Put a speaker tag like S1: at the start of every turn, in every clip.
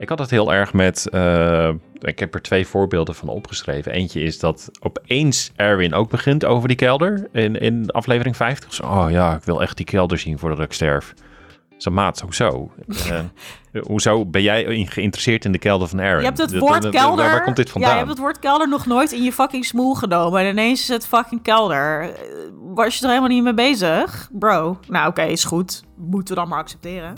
S1: Ik had het heel erg met. eh, ik heb er twee voorbeelden van opgeschreven. Eentje is dat opeens Erwin ook begint over die kelder. In, in aflevering 50. Zo, oh ja, ik wil echt die kelder zien voordat ik sterf. Zo, maat, hoezo? Eh, hoezo ben jij geïnteresseerd in de kelder van Erwin?
S2: Je hebt het woord kelder.
S1: Waar, waar komt dit
S2: Ja,
S1: vandaan?
S2: je hebt het woord kelder nog nooit in je fucking smoel genomen. En ineens is het fucking kelder. Eh, Was je er helemaal niet mee bezig? Bro. Nou, oké, is goed. Moeten we dan maar accepteren.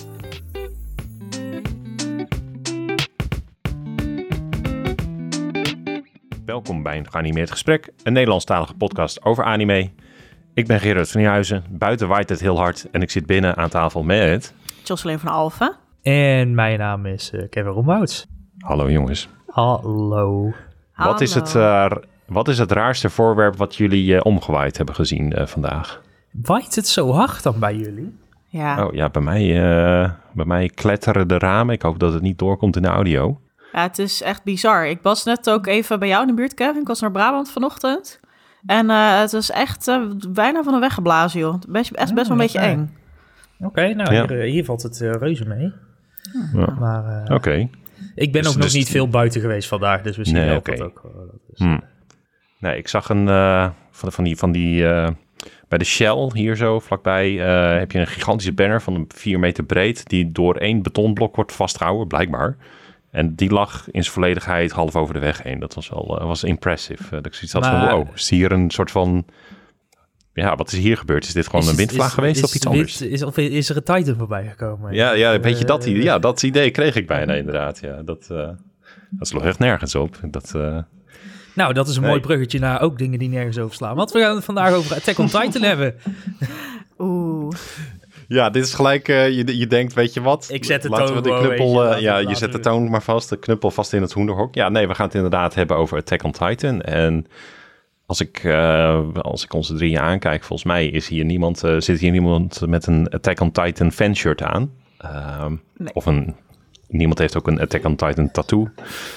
S1: Welkom bij een geanimeerd gesprek, een Nederlandstalige podcast over anime. Ik ben Gerard van Nieuwhuizen, buiten waait het heel hard en ik zit binnen aan tafel met...
S2: Jocelyn van Alphen.
S3: En mijn naam is eh, Kevin Rombouts.
S1: Hallo jongens.
S3: Hallo.
S1: Wat is, het, eh, wat is het raarste voorwerp wat jullie eh, omgewaaid hebben gezien eh, vandaag?
S3: Waait het zo hard dan bij jullie?
S2: Ja.
S1: Oh ja, bij mij, eh, bij mij kletteren de ramen. Ik hoop dat het niet doorkomt in de audio.
S2: Ja, het is echt bizar. Ik was net ook even bij jou in de buurt, Kevin. Ik was naar Brabant vanochtend. En eh, het is echt eh, bijna van de weg geblazen, joh. Best, echt best wel een
S3: Oh,
S2: beetje eng.
S3: Oké, nou
S1: Ja.
S3: hier, eh, hier valt het reuze mee.
S1: Ja.
S3: Maar eh,
S1: Oké.
S3: ik ben
S1: Dus-
S3: ook nog
S1: dus-
S3: niet veel buiten geweest vandaag, dus misschien
S1: Nee,
S3: helpt dat ook. wel. Dat is-
S1: Hm. Nee, ik zag een eh, van, van die, van die eh, bij de Shell hier zo vlakbij eh, heb je een gigantische banner van 4 meter breed die door één betonblok wordt vastgehouden, blijkbaar. En die lag in zijn volledigheid half over de weg heen. Dat was wel eh, was impressive. Eh, dat ik zoiets had van, wow, is hier een soort van... Ja, wat is hier gebeurd? Is dit gewoon
S3: Is
S1: een windvlaag
S3: is-
S1: geweest
S3: is
S1: of iets anders?
S3: Is, of is er een Titan voorbij gekomen?
S1: Ja, ja, weet je dat?
S3: Eh,
S1: idee? Ja, dat idee kreeg ik bijna inderdaad. Ja, dat, eh dat sloeg echt nergens op. Dat, eh,
S3: Nou, dat is een
S1: Nee.
S3: mooi bruggetje naar ook dingen die nergens over slaan. Want we gaan het vandaag over Attack on Titan hebben.
S2: Oeh.
S1: Ja, dit is gelijk, eh, je, je denkt, weet je wat?
S3: Ik zet de
S1: Laten
S3: toon
S1: we de
S3: gewoon,
S1: knuppel,
S3: je,
S1: eh,
S3: laten-
S1: ja, je
S3: laten
S1: zet de toon maar vast, de knuppel vast in het hoenderhok. Ja, nee, we gaan het inderdaad hebben over Attack on Titan. En als ik, eh, als ik onze drieën aankijk, volgens mij is hier niemand, eh, zit hier niemand met een Attack on Titan fanshirt aan. Ehm,
S2: Nee.
S1: Of een, niemand heeft ook een Attack on Titan tattoo.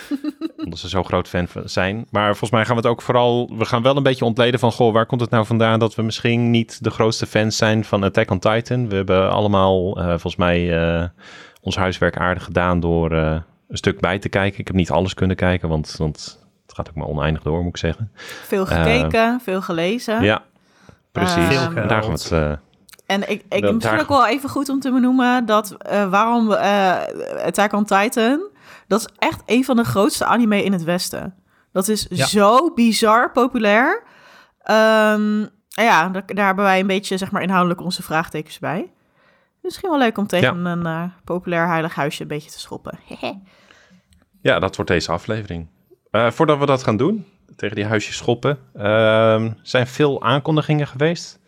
S1: omdat ze zo groot fan zijn. Maar volgens mij gaan we het ook vooral... We gaan wel een beetje ontleden van... Goh, waar komt het nou vandaan dat we misschien niet de grootste fans zijn van Attack on Titan? We hebben allemaal eh, volgens mij eh, ons huiswerk aardig gedaan door eh, een stuk bij te kijken. Ik heb niet alles kunnen kijken, want, want het gaat ook maar oneindig door, moet ik zeggen.
S2: Veel gekeken, veel gelezen.
S1: Ja, precies.
S2: Veel
S1: En daar gaan we het... eh,
S2: En ik, ik misschien ook wel even goed om te benoemen dat eh, waarom eh Attack on Titan, dat is echt een van de grootste anime in het Westen. Dat is
S3: Ja.
S2: zo bizar populair. Ehm, ja, daar, daar hebben wij een beetje zeg maar inhoudelijk onze vraagtekens bij. Misschien wel leuk om tegen een eh, populair heilig huisje een beetje te schoppen.
S1: Ja, dat wordt deze aflevering. Eh, voordat we dat gaan doen, tegen die huisjes schoppen, ehm, zijn veel aankondigingen geweest.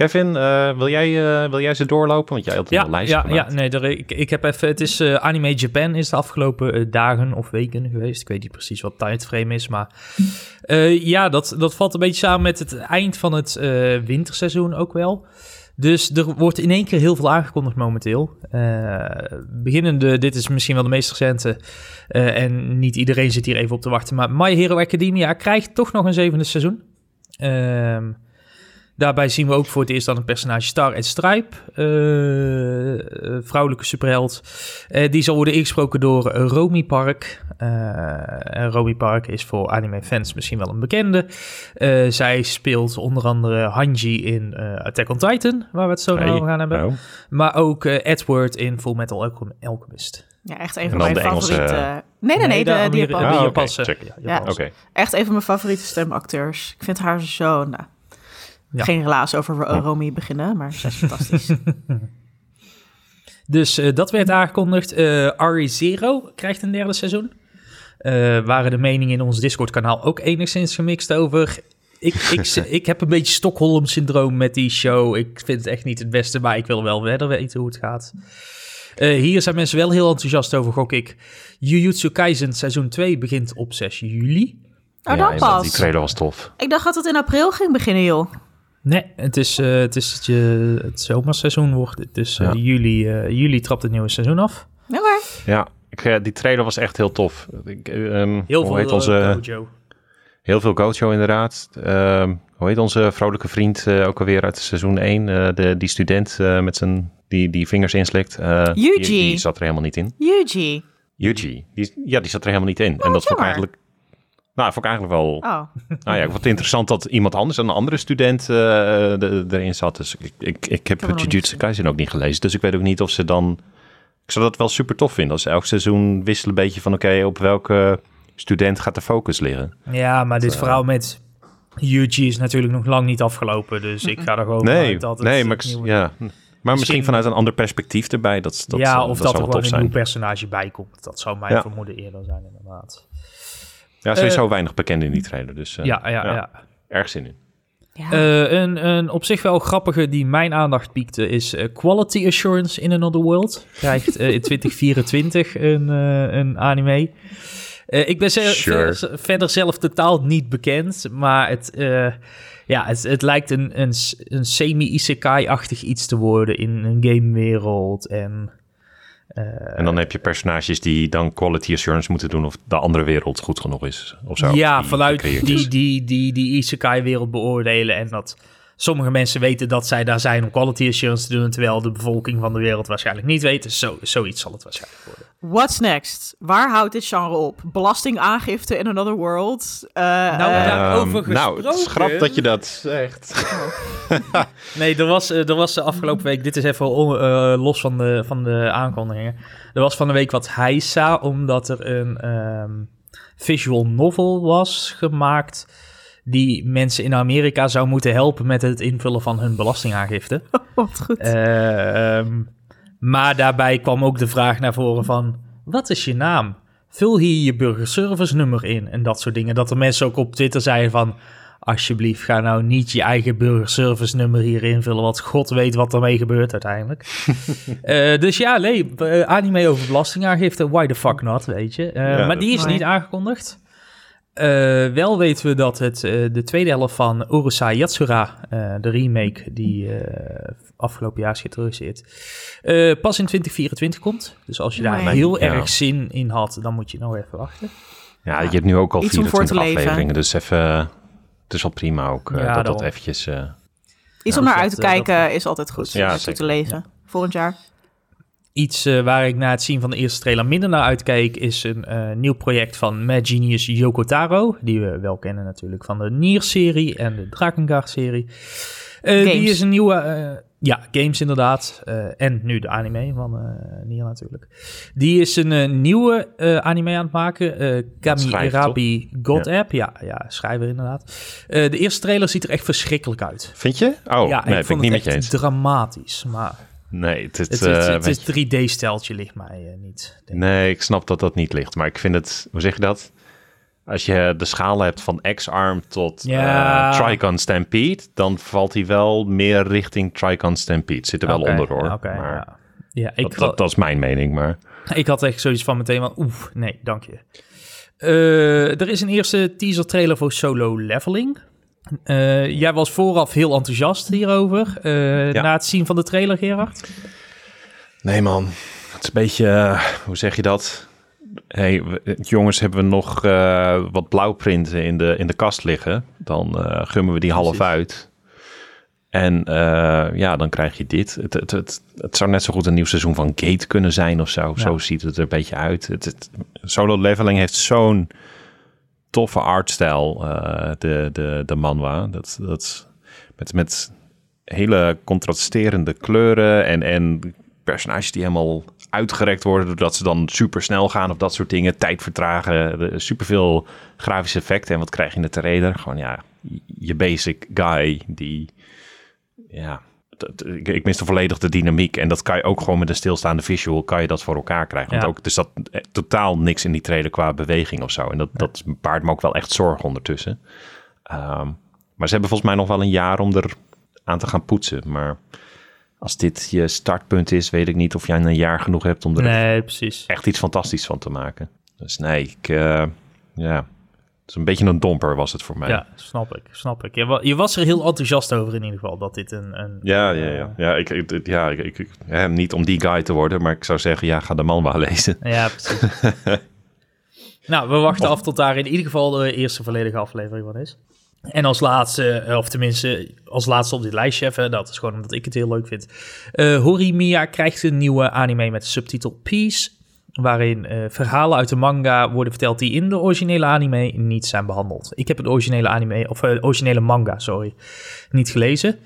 S1: Kevin, eh, wil, jij, eh, wil jij ze doorlopen? Want jij had een
S3: Ja,
S1: lijst
S3: ja,
S1: gemaakt.
S3: ja nee, er, ik, ik heb even. Het is eh, Anime Japan is de afgelopen dagen of weken geweest. Ik weet niet precies wat tijdframe is, maar ja, dat, dat valt een beetje samen met het eind van het winterseizoen ook wel. Dus er wordt in één keer heel veel aangekondigd momenteel. Beginnende, dit is misschien wel de meest recente. en niet iedereen zit hier even op te wachten. Maar My Hero Academia krijgt toch nog een zevende seizoen. Ehm Daarbij zien we ook voor het eerst dan een personage Star en Stripe, eh, eh, vrouwelijke superheld. Eh, die zal worden ingesproken door Romy Park. Eh, en Romy Park is voor anime-fans misschien wel een bekende. Eh, zij speelt onder andere Hanji in Attack on Titan, waar we het zo
S1: Hey,
S3: over gaan hebben.
S1: nou,
S3: Maar ook Edward in Full Metal Alchem- Alchemist.
S2: Ja, echt een
S1: En
S2: van mijn
S1: de Engelse-
S2: favoriete... Nee, nee, nee, de, die
S3: de.
S1: Ah.
S3: Ja,
S2: Echt een van mijn favoriete stemacteurs. Ik vind haar zo...
S3: Ja.
S2: Geen relaas over Ro- Romy beginnen, maar ze is fantastisch.
S3: Dus eh, dat werd aangekondigd. Eh Ari Zero krijgt een derde seizoen. Eh, waren de meningen in ons Discord-kanaal ook enigszins gemixt over. Ik, ik, ik heb een beetje Stockholm-syndroom met die show. Ik vind het echt niet het beste, maar ik wil wel verder weten hoe het gaat. Eh, hier zijn mensen wel heel enthousiast over, gok ik. Jujutsu Kaisen seizoen 2 begint op 6 juli.
S2: Oh,
S1: Ja,
S2: pas.
S1: Die trailer was tof.
S2: Ik dacht dat het in april ging beginnen, joh.
S3: Nee, het is, eh, het, is het, je, het zomerseizoen wordt. Dus eh,
S1: Ja.
S3: juli, eh, juli trapt het nieuwe seizoen af.
S2: Oké.
S1: Ja, ik, die trailer was echt heel tof. Ik, eh, ehm,
S3: Heel
S1: hoe
S3: veel
S1: heet onze,
S3: Gojo.
S1: Heel veel Gojo inderdaad. Ehm, hoe heet onze vrolijke vriend eh, ook alweer uit seizoen 1? eh, de, die student eh, met zijn, die, die vingers inslikt. eh, die,
S2: Yuji.
S1: die zat er helemaal niet in.
S2: Yuji.
S1: Yuji. Die, ja, die zat er helemaal niet in. en
S2: wat
S1: dat vond ik eigenlijk... Nou, vond ik eigenlijk wel...
S2: Oh,
S1: Nou ja, ik vond het interessant dat iemand anders, een andere student, eh, de- erin zat. Dus ik, ik, ik heb
S2: niet
S1: Jujutsu. Kaisen ook niet gelezen. Dus ik weet ook niet of ze dan... Ik zou dat wel super tof vinden. Als ze elk seizoen wisselen een beetje van... Oké, op welke student gaat de focus liggen?
S3: Ja, maar dit
S1: eh,
S3: verhaal met Yuji is natuurlijk nog lang niet afgelopen. Dus ik ga er gewoon
S1: Nee,
S3: dat het
S1: nee maar, ik- ja. maar misschien,
S3: Misschien-
S1: vanuit een ander perspectief erbij. Dat, dat,
S3: ja, of dat,
S1: zou
S3: er
S1: wel
S3: een
S1: zijn.
S3: nieuw personage bij komt. Dat zou mijn
S1: Ja.
S3: vermoeden eerder zijn, inderdaad.
S1: Ja, sowieso weinig bekend in die trailer. Dus eh,
S3: ja, ja, ja.
S1: erg zin in.
S2: ja.
S3: Eh, een, een op zich wel grappige die mijn aandacht piekte is eh, Quality Assurance in Another World. Krijgt eh, in 2024 een, eh, een anime. Eh, ik ben ze-
S1: Sure.
S3: ver- verder zelf totaal niet bekend, maar het, eh, ja, het, het lijkt een, een, een semi-isekai-achtig iets te worden in een gamewereld. En, eh,
S1: En dan heb je personages die dan quality assurance moeten doen... of de andere wereld goed genoeg is. Of zo.
S3: ja,
S1: die
S3: vanuit die,
S1: is.
S3: die, die, die isekai-wereld beoordelen en dat sommige mensen weten dat zij daar zijn om quality assurance te doen, terwijl de bevolking van de wereld waarschijnlijk niet weet. Dus zo, zoiets zal het waarschijnlijk worden.
S2: What's next? Waar houdt dit genre op? Belastingaangifte in Another World? Eh,
S3: Nou,
S2: eh,
S3: daarover
S1: Nou, het is
S3: gesproken.
S1: grap dat je dat zegt.
S3: Nee, er was, eh, er was de afgelopen week, dit is even on- eh, los van de, van de aankondigingen. Er was van de week wat heisa, omdat er een ehm, visual novel was gemaakt die mensen in Amerika zou moeten helpen met het invullen van hun belastingaangifte.
S2: wat goed.
S3: Eh, ehm, maar daarbij kwam ook de vraag naar voren van, wat is je naam? Vul hier je burgerservice nummer in en dat soort dingen. Dat er mensen ook op Twitter zeiden van, alsjeblieft ga nou niet je eigen burgerservice nummer hier invullen, want god weet wat ermee gebeurt uiteindelijk. Eh, dus ja, nee, eh, anime over belastingaangifte, why the fuck not, weet je. Eh,
S1: Ja,
S3: maar die is niet aangekondigd. Eh, wel weten we dat het eh, de tweede helft van Urusei Yatsura, eh, de remake die eh, afgelopen jaar is geïntroduceerd, eh, pas in 2024 komt. Dus als je daar
S2: Nee.
S3: heel
S1: Ja.
S3: erg zin in had, dan moet je nog even wachten.
S1: Ja, je hebt nu ook al
S2: Iets om voor te
S1: 24
S2: leven.
S1: afleveringen. Dus even... Het is wel prima ook
S3: Ja,
S1: dat dat eventjes... eh,
S2: Iets
S3: ja,
S2: om naar uit te kijken is altijd goed.
S1: Ja, zeker.
S2: te leven. Volgend jaar.
S3: Iets eh, waar ik na het zien van de eerste trailer minder naar uitkeek, is een eh, nieuw project van Mad Genius Yoko Taro. Die we wel kennen natuurlijk van de Nier-serie en de Drakengard-serie. Eh, die is een nieuwe... eh, ja, games inderdaad. Eh, en nu de anime van eh Nier natuurlijk. Die is een nieuwe eh, anime aan het maken. eh Kami
S1: Schrijver,
S3: Erabi God App. Ja, ja, schrijver inderdaad. Eh, de eerste trailer ziet er echt verschrikkelijk uit.
S1: Vind je? Oh,
S3: ja,
S1: nee,
S3: ik
S1: ben ik
S3: vond
S1: niet
S3: het
S1: met je eens.
S3: dramatisch. Maar
S1: Nee, het, het,
S3: het,
S1: eh,
S3: het, het,
S1: weet je-
S3: het 3D-steltje ligt mij eh, niet. ik.
S1: Nee, ik snap dat dat niet ligt. Maar ik vind het, hoe zeg je dat? Als je de schaal hebt van X-Arm tot
S3: Ja.
S1: eh, Tricon Stampede, dan valt hij wel meer richting Tricon Stampede. Zit er wel
S3: Oké,
S1: onder hoor.
S3: Oké,
S1: maar
S3: ja. Ja, ik,
S1: dat, dat, dat is mijn mening. Maar
S3: ik had echt zoiets van meteen van, oeh, nee, dank je. Eh, er is een eerste teaser trailer voor Solo Leveling. Eh, jij was vooraf heel enthousiast hierover. Eh,
S1: Ja.
S3: Na het zien van de trailer, Gerard.
S1: nee man, het is een beetje, eh, hoe zeg je dat? Hey, jongens, hebben we nog wat blauwprinten in de, in de kast liggen? Dan gummen we die half
S3: Precies.
S1: uit. En ja, dan krijg je dit. Het, het, het, het zou net zo goed een nieuw seizoen van Gate kunnen zijn of zo. Zo ziet het er een beetje uit. Het, het, solo leveling heeft zo'n toffe artstijl, eh, de, de, de manwa. Dat, dat, met, met hele contrasterende kleuren en, en personages die helemaal uitgerekt worden... doordat ze dan super snel gaan of dat soort dingen. Tijd vertragen, superveel grafische effecten. En wat krijg je in de trailer? Gewoon ja, je basic guy die ja, ik, ik miste volledig de dynamiek. En dat kan je ook gewoon met een stilstaande visual, kan je dat voor elkaar krijgen. Want
S3: Ja.
S1: ook, er zat eh, totaal niks in die trailer qua beweging of zo. En dat, dat baart me ook wel echt zorgen ondertussen. Ehm, maar ze hebben volgens mij nog wel een jaar om er aan te gaan poetsen. Maar als dit je startpunt is, weet ik niet of jij een jaar genoeg hebt om er
S3: Nee,
S1: echt iets fantastisch van te maken. Dus nee, ik, eh, ja, is een beetje een domper was het voor mij.
S3: Ja, snap ik, snap ik. Je, wa- je was er heel enthousiast over in ieder geval, dat dit een... een
S1: Ja, ja, ja. ja, ik, ik, ja ik, ik, hè, niet om die guy te worden, maar ik zou zeggen, ja, ga de man wel lezen.
S3: Ja, precies. nou, we wachten af tot daar in ieder geval de eerste volledige aflevering van is. En als laatste, eh, of tenminste als laatste op dit lijstje even, dat is gewoon omdat ik het heel leuk vind. Eh Horimiya krijgt een nieuwe anime met de subtitel Peace. Waarin eh, verhalen uit de manga worden verteld die in de originele anime niet zijn behandeld. Ik heb het originele anime, of uh, originele manga, sorry, niet gelezen.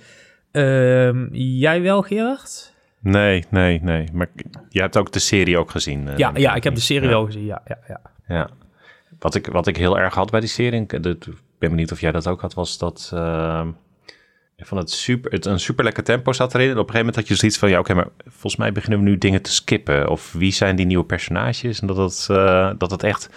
S3: Uh, jij wel, Gerard?
S1: Nee, nee, nee. Maar je hebt ook de serie ook gezien.
S3: ja, ja, ik heb de serie wel gezien, ja, ja, ja.
S1: ja. Wat, ik, wat ik heel erg had bij die serie, ik ben benieuwd of jij dat ook had, was dat ehm, van het super, het, een super lekker tempo zat erin. En op een gegeven moment had je zoiets van, ja oké, maar volgens mij beginnen we nu dingen te skippen. Of wie zijn die nieuwe personages? En dat het, uh, dat het echt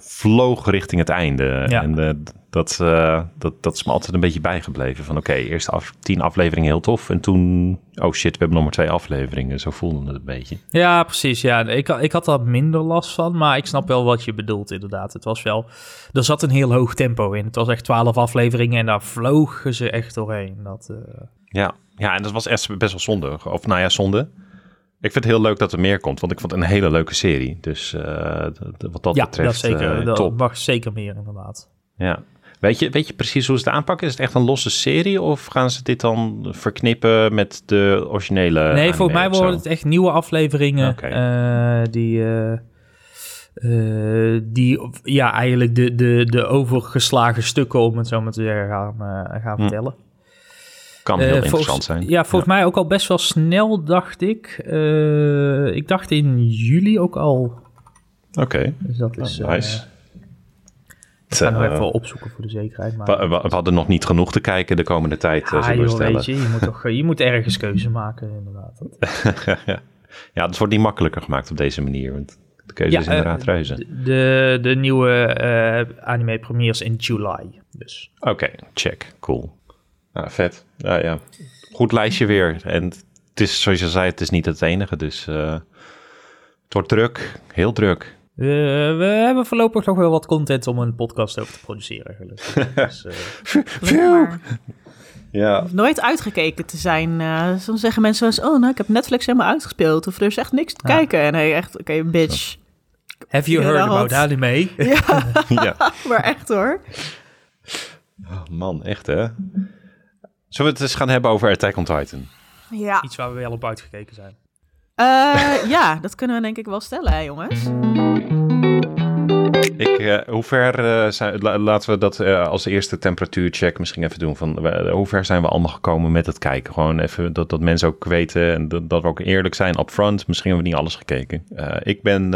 S1: vloog richting het einde. Ja. En uh, dat, uh, dat, dat is me altijd een beetje bijgebleven. Van oké, okay, eerst af, tien afleveringen heel tof. En toen, oh shit, we hebben nog maar twee afleveringen. Zo voelde het een beetje.
S3: Ja, precies. Ja, ik, ik had daar minder last van. Maar ik snap wel wat je bedoelt inderdaad. Het was wel, er zat een heel hoog tempo in. Het was echt twaalf afleveringen en daar vlogen ze echt doorheen. Dat, uh...
S1: ja. ja, en dat was echt best wel zonde. Of nou ja, zonde. Ik vind het heel leuk dat er meer komt, want ik vond het een hele leuke serie. Dus uh, wat dat
S3: ja,
S1: betreft,
S3: dat zeker.
S1: Uh,
S3: dat
S1: top.
S3: mag zeker meer inderdaad.
S1: Ja. Weet je, weet je precies hoe ze het aanpakken? Is het echt een losse serie of gaan ze dit dan verknippen met de originele?
S3: Nee, volgens mij worden het echt nieuwe afleveringen okay. uh, die, die ja, eigenlijk de, de, de overgeslagen stukken, om het zo maar te zeggen, gaan, gaan hm. Vertellen
S1: kan heel uh, interessant zijn.
S3: Ja, volgens ja. mij ook al best wel snel, dacht ik. Uh, ik dacht in juli ook al.
S1: Oké, okay.
S3: dus dat is,
S1: nice.
S3: Uh, ik ga nog even opzoeken voor de zekerheid. Maar...
S1: We, we, we, hadden nog niet genoeg te kijken de komende tijd,
S3: ja,
S1: we stellen.
S3: Weet je, je, moet toch, je moet ergens keuze maken, inderdaad.
S1: ja. ja, het wordt niet makkelijker gemaakt op deze manier, want de keuze ja, is inderdaad reuze.
S3: De, de nieuwe anime premieres in juli, dus.
S1: Oké, okay, check, cool. Nou, vet. Ja, ja. Goed lijstje weer. En het is, zoals je zei, het is niet het enige. Dus uh, het wordt druk. Heel druk.
S3: Uh, we hebben voorlopig nog wel wat content om een podcast over te produceren. dus,
S2: uh... Ja. Nooit uitgekeken te zijn. Uh, soms zeggen mensen zo oh, nou, ik heb Netflix helemaal uitgespeeld. Of er is echt niks te ja. kijken. En nee, echt, oké, okay, bitch.
S3: Have you heard about anime?
S2: ja. ja, maar echt hoor.
S1: Oh, man, echt hè? Zullen we het eens gaan hebben over Attack on Titan?
S2: Ja.
S3: Iets waar we wel op uitgekeken zijn.
S2: Uh, ja, dat kunnen we denk ik wel stellen, hè, jongens.
S1: Ik, uh, hoe ver uh, zijn, la, laten we dat als eerste temperatuurcheck misschien even doen. Van, hoe ver zijn we allemaal gekomen met het kijken? Gewoon even dat, dat mensen ook weten en dat, dat we ook eerlijk zijn upfront. Misschien hebben we niet alles gekeken. ik ben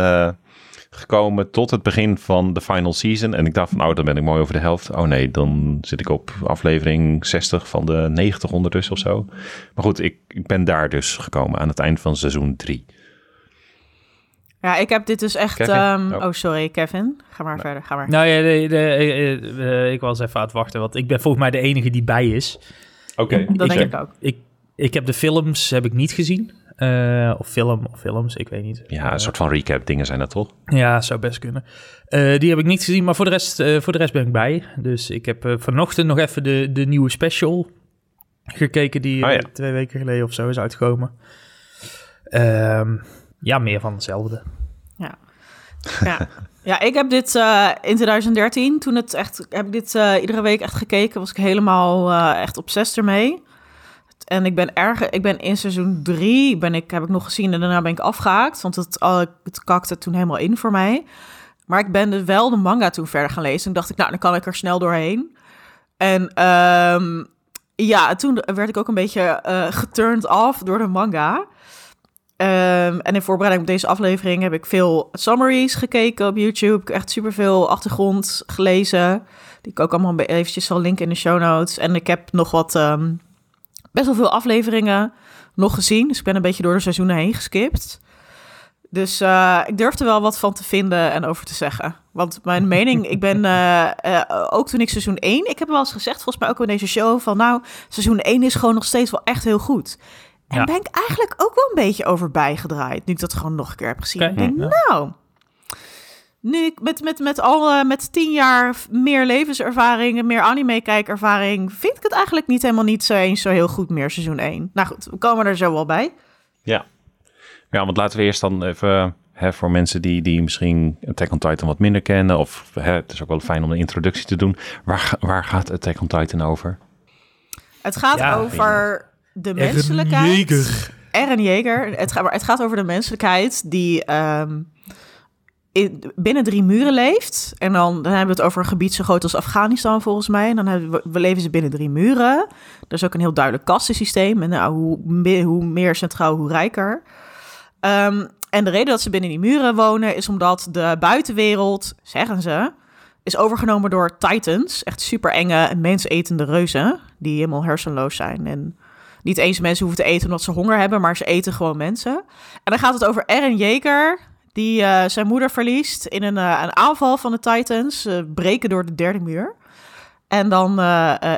S1: gekomen tot het begin van de final season. En ik dacht van, oh, dan ben ik mooi over de helft. Oh nee, dan zit ik op aflevering 60 van de 90 ondertussen of zo. Maar goed, ik, ik ben daar dus gekomen aan het eind van seizoen 3.
S2: Ja, ik heb dit dus echt... Um, oh. oh. sorry, Kevin. Ga maar nee. verder, ga maar.
S3: Nou ja, de, de, de, ik was even aan het wachten, want ik ben volgens mij de enige die bij is.
S1: Oké. Okay.
S2: Dat ik denk ik ook.
S3: Ik, ik heb de films heb ik niet gezien. Uh, of film of films, ik weet niet.
S1: Ja, een soort van recap dingen zijn dat toch?
S3: Ja, zou best kunnen. Uh, die heb ik niet gezien, maar voor de rest, uh, voor de rest ben ik bij. Dus ik heb vanochtend nog even de, de nieuwe special gekeken die
S1: oh, ja.
S3: twee weken geleden of zo is uitgekomen. Um, ja, meer van hetzelfde.
S2: Ja. Ja. ja, ik heb dit in 2013, toen het echt, heb ik dit iedere week echt gekeken, was ik helemaal echt obsessed ermee. En ik ben erg, ik ben in seizoen drie, ben ik, heb ik nog gezien en daarna ben ik afgehaakt. Want het, het kakte toen helemaal in voor mij. Maar ik ben dus wel de manga toen verder gaan lezen. En dacht ik, nou, dan kan ik er snel doorheen. En um, ja, toen werd ik ook een beetje uh, geturned off door de manga. Um, en in voorbereiding op deze aflevering heb ik veel summaries gekeken op YouTube. Ik heb echt superveel achtergrond gelezen. Die ik ook allemaal eventjes zal linken in de show notes. En ik heb nog wat... Um, best wel veel afleveringen nog gezien. Dus ik ben een beetje door de seizoenen heen geskipt. Dus uh, ik durf er wel wat van te vinden en over te zeggen. Want mijn mening, ik ben uh, uh, ook toen ik seizoen 1, ik heb wel eens gezegd, volgens mij ook in deze show, van nou, seizoen 1 is gewoon nog steeds wel echt heel goed. En ja. ben ik eigenlijk ook wel een beetje over bijgedraaid, nu ik dat gewoon nog een keer heb gezien. Okay. Ik denk, nou, nu ik met, met, met al uh, met tien jaar meer levenservaring, meer anime-kijkervaring, vind ik het eigenlijk niet helemaal niet zo eens zo heel goed meer seizoen 1. Nou goed, we komen er zo wel bij.
S1: Ja, ja want laten we eerst dan even hè, voor mensen die, die misschien Attack on Titan wat minder kennen, of hè, het is ook wel fijn om een introductie te doen. Waar, waar gaat Attack on Titan over?
S2: Het gaat ja, over de menselijkheid.
S3: Eren Jeger.
S2: Eren Jeger. Het gaat, het gaat over de menselijkheid die... Um, in, binnen drie muren leeft. En dan, dan hebben we het over een gebied zo groot als Afghanistan volgens mij. En dan leven ze binnen drie muren. Er is ook een heel duidelijk kastensysteem. En nou, hoe, meer, hoe meer centraal, hoe rijker. Ehm, en de reden dat ze binnen die muren wonen is omdat de buitenwereld, zeggen ze, is overgenomen door titans. Echt super enge, mensetende reuzen. Die helemaal hersenloos zijn. En niet eens mensen hoeven te eten omdat ze honger hebben, maar ze eten gewoon mensen. En dan gaat het over Eren Jaeger, die uh, zijn moeder verliest in een, uh, een aanval van de Titans. Uh, breken door de derde muur. En dan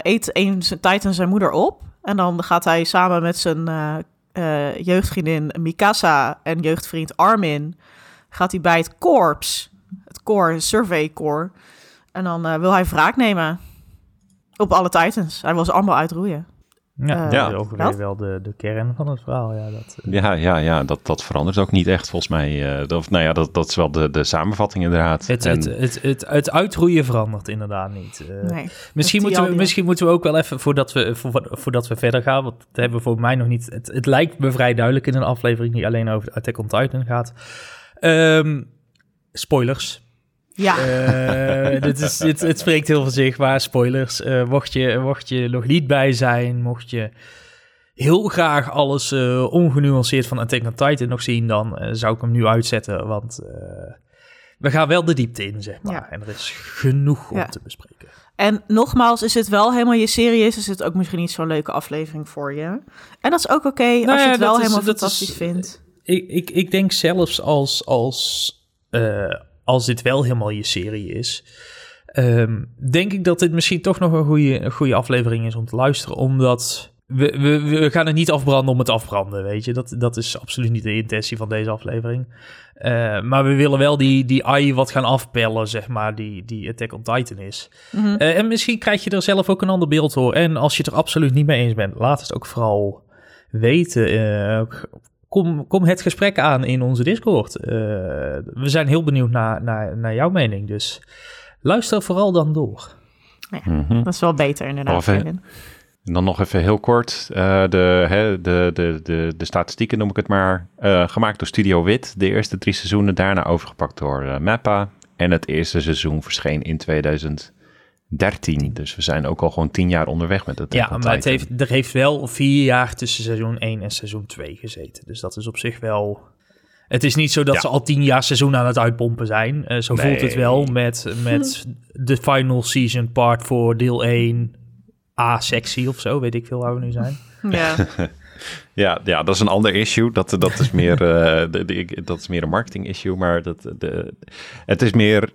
S2: eet een Titan zijn moeder op. En dan gaat hij samen met zijn jeugdvriendin Mikasa en jeugdvriend Armin... gaat hij bij het korps, het core, survey core... en dan wil hij wraak nemen op alle Titans. Hij wil ze allemaal uitroeien.
S3: Ja, uh, ja. dat is wel de, de kern van het verhaal. Ja, dat,
S1: uh... ja, ja, ja dat, dat verandert ook niet echt volgens mij. Uh, dat, nou ja, dat, dat is wel de, de samenvatting inderdaad.
S3: Het, en... het, het, het, het uitroeien verandert inderdaad niet. Nee, misschien, moeten we, misschien moeten we ook wel even, voordat we, voor, voordat we verder gaan, want dat hebben we voor mij nog niet... Het, het lijkt me vrij duidelijk in een aflevering die alleen over Attack on Titan gaat. Um, spoilers.
S2: Ja.
S3: Uh, dit is, dit, het spreekt heel voor zich, maar spoilers. Uh, mocht, je, mocht je nog niet bij zijn, mocht je heel graag alles uh, ongenuanceerd van Attack on Titan nog zien, dan zou ik hem nu uitzetten, want we gaan wel de diepte in, zeg maar. Ja. En er is genoeg om ja. te bespreken.
S2: En nogmaals, is het wel helemaal je serie is, is het ook misschien niet zo'n leuke aflevering voor je. En dat is ook oké okay, nou als ja, je het wel is, helemaal fantastisch is, vindt.
S3: Ik, ik, ik denk zelfs als... als als dit wel helemaal je serie is, um, denk ik dat dit misschien toch nog een goede, een goede aflevering is om te luisteren. Omdat we, we, we gaan het niet afbranden om het afbranden, weet je. Dat, dat is absoluut niet de intentie van deze aflevering. Uh, maar we willen wel die, die AI wat gaan afpellen, zeg maar, die, die Attack on Titan is. Mm -hmm. uh, en misschien krijg je er zelf ook een ander beeld voor. En als je het er absoluut niet mee eens bent, laat het ook vooral weten. Uh, kom, kom het gesprek aan in onze Discord. Uh, we zijn heel benieuwd naar, naar, naar jouw mening. Dus luister vooral dan door.
S2: Ja, mm -hmm. Dat is wel beter inderdaad.
S1: En dan nog even heel kort. Uh, de, hè, de, de, de, de statistieken noem ik het maar. Uh, gemaakt door Studio Wit. De eerste drie seizoenen. Daarna overgepakt door Mappa. En het eerste seizoen verscheen in 2000. 13. Dus we zijn ook al gewoon 10 jaar onderweg met het.
S3: Ja, maar het heeft, er heeft wel vier jaar tussen seizoen 1 en seizoen 2 gezeten. Dus dat is op zich wel. Het is niet zo dat ja. ze al 10 jaar seizoen aan het uitpompen zijn. Uh, zo nee. voelt het wel met, met de final season part voor deel 1 A-sectie of zo. Weet ik veel waar we nu zijn.
S2: Ja.
S1: Ja, ja, dat is een ander issue. Dat, dat, is, meer, uh, de, de, dat is meer een marketing issue. Maar dat, de, het is meer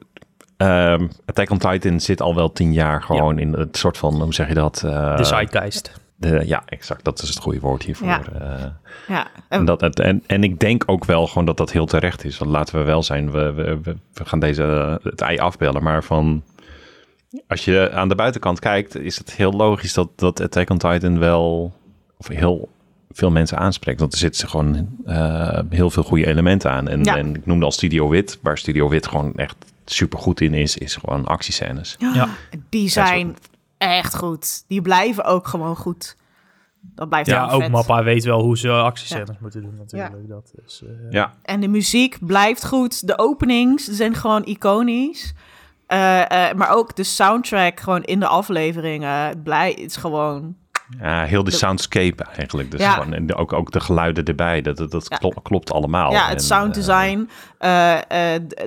S1: Um, Attack on Titan zit al wel tien jaar gewoon ja. in het soort van, hoe zeg je dat?
S3: Uh, de zeitgeist.
S1: De, ja, exact. Dat is het goede woord hiervoor.
S2: Ja.
S1: Uh,
S2: ja.
S1: En, dat, het, en, en ik denk ook wel gewoon dat dat heel terecht is. Want laten we wel zijn, we, we, we, we gaan deze, het ei afbellen. Maar van, als je aan de buitenkant kijkt, is het heel logisch dat, dat Attack on Titan wel, of heel veel mensen aanspreekt. Want er zitten gewoon uh, heel veel goede elementen aan. En,
S2: ja.
S1: en ik noemde al Studio Wit, waar Studio Wit gewoon echt super goed in is, is gewoon actiescènes.
S2: Ja, die zijn echt goed. Die blijven ook gewoon goed. Dat blijft
S3: ja, ook
S2: vet.
S3: Mappa weet wel hoe ze actiescènes ja. moeten doen natuurlijk. Ja. Dat is, uh...
S1: ja.
S2: En de muziek blijft goed. De openings zijn gewoon iconisch. Uh, uh, maar ook de soundtrack gewoon in de afleveringen blij, is gewoon
S1: ja, heel de, de soundscape eigenlijk. Dus ja. gewoon, en ook, ook de geluiden erbij, dat, dat, dat ja. klopt, klopt allemaal.
S2: Ja, het sound design, uh, uh,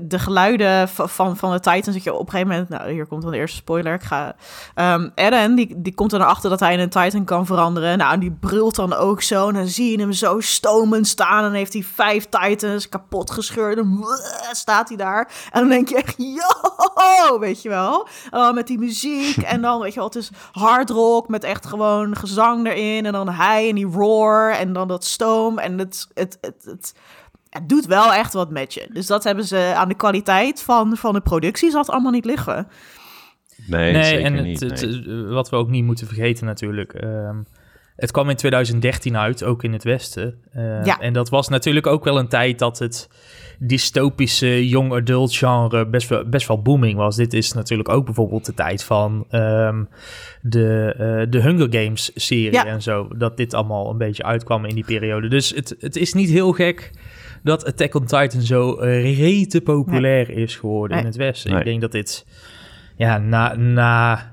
S2: de geluiden van, van de Titans, dat je op een gegeven moment, nou hier komt dan de eerste spoiler, ik ga, um, Eren, die, die komt er naar achter dat hij in een Titan kan veranderen. Nou, en die brult dan ook zo, en dan zie je hem zo stomend staan, en heeft hij vijf Titans kapot gescheurd, en staat hij daar. En dan denk je echt, yo, weet je wel. Dan met die muziek, en dan, weet je wel, het is hard rock met echt gewoon gezang erin en dan hij en die roar en dan dat stoom en het, het, het, het, het doet wel echt wat met je. Dus dat hebben ze aan de kwaliteit van, van de productie zat allemaal niet liggen.
S1: Nee,
S3: nee
S1: zeker
S3: en het,
S1: niet.
S3: Het,
S1: nee.
S3: wat we ook niet moeten vergeten natuurlijk. Um, het kwam in 2013 uit, ook in het Westen. Uh,
S2: ja.
S3: En dat was natuurlijk ook wel een tijd dat het dystopische young adult genre best wel, best wel booming was. Dit is natuurlijk ook bijvoorbeeld de tijd van um, de, uh, de Hunger Games serie
S2: ja.
S3: en zo. Dat dit allemaal een beetje uitkwam in die periode. Dus het, het is niet heel gek dat Attack on Titan zo uh, rete populair is geworden in het Westen.
S1: Nee.
S3: Ik denk dat dit, ja, na, na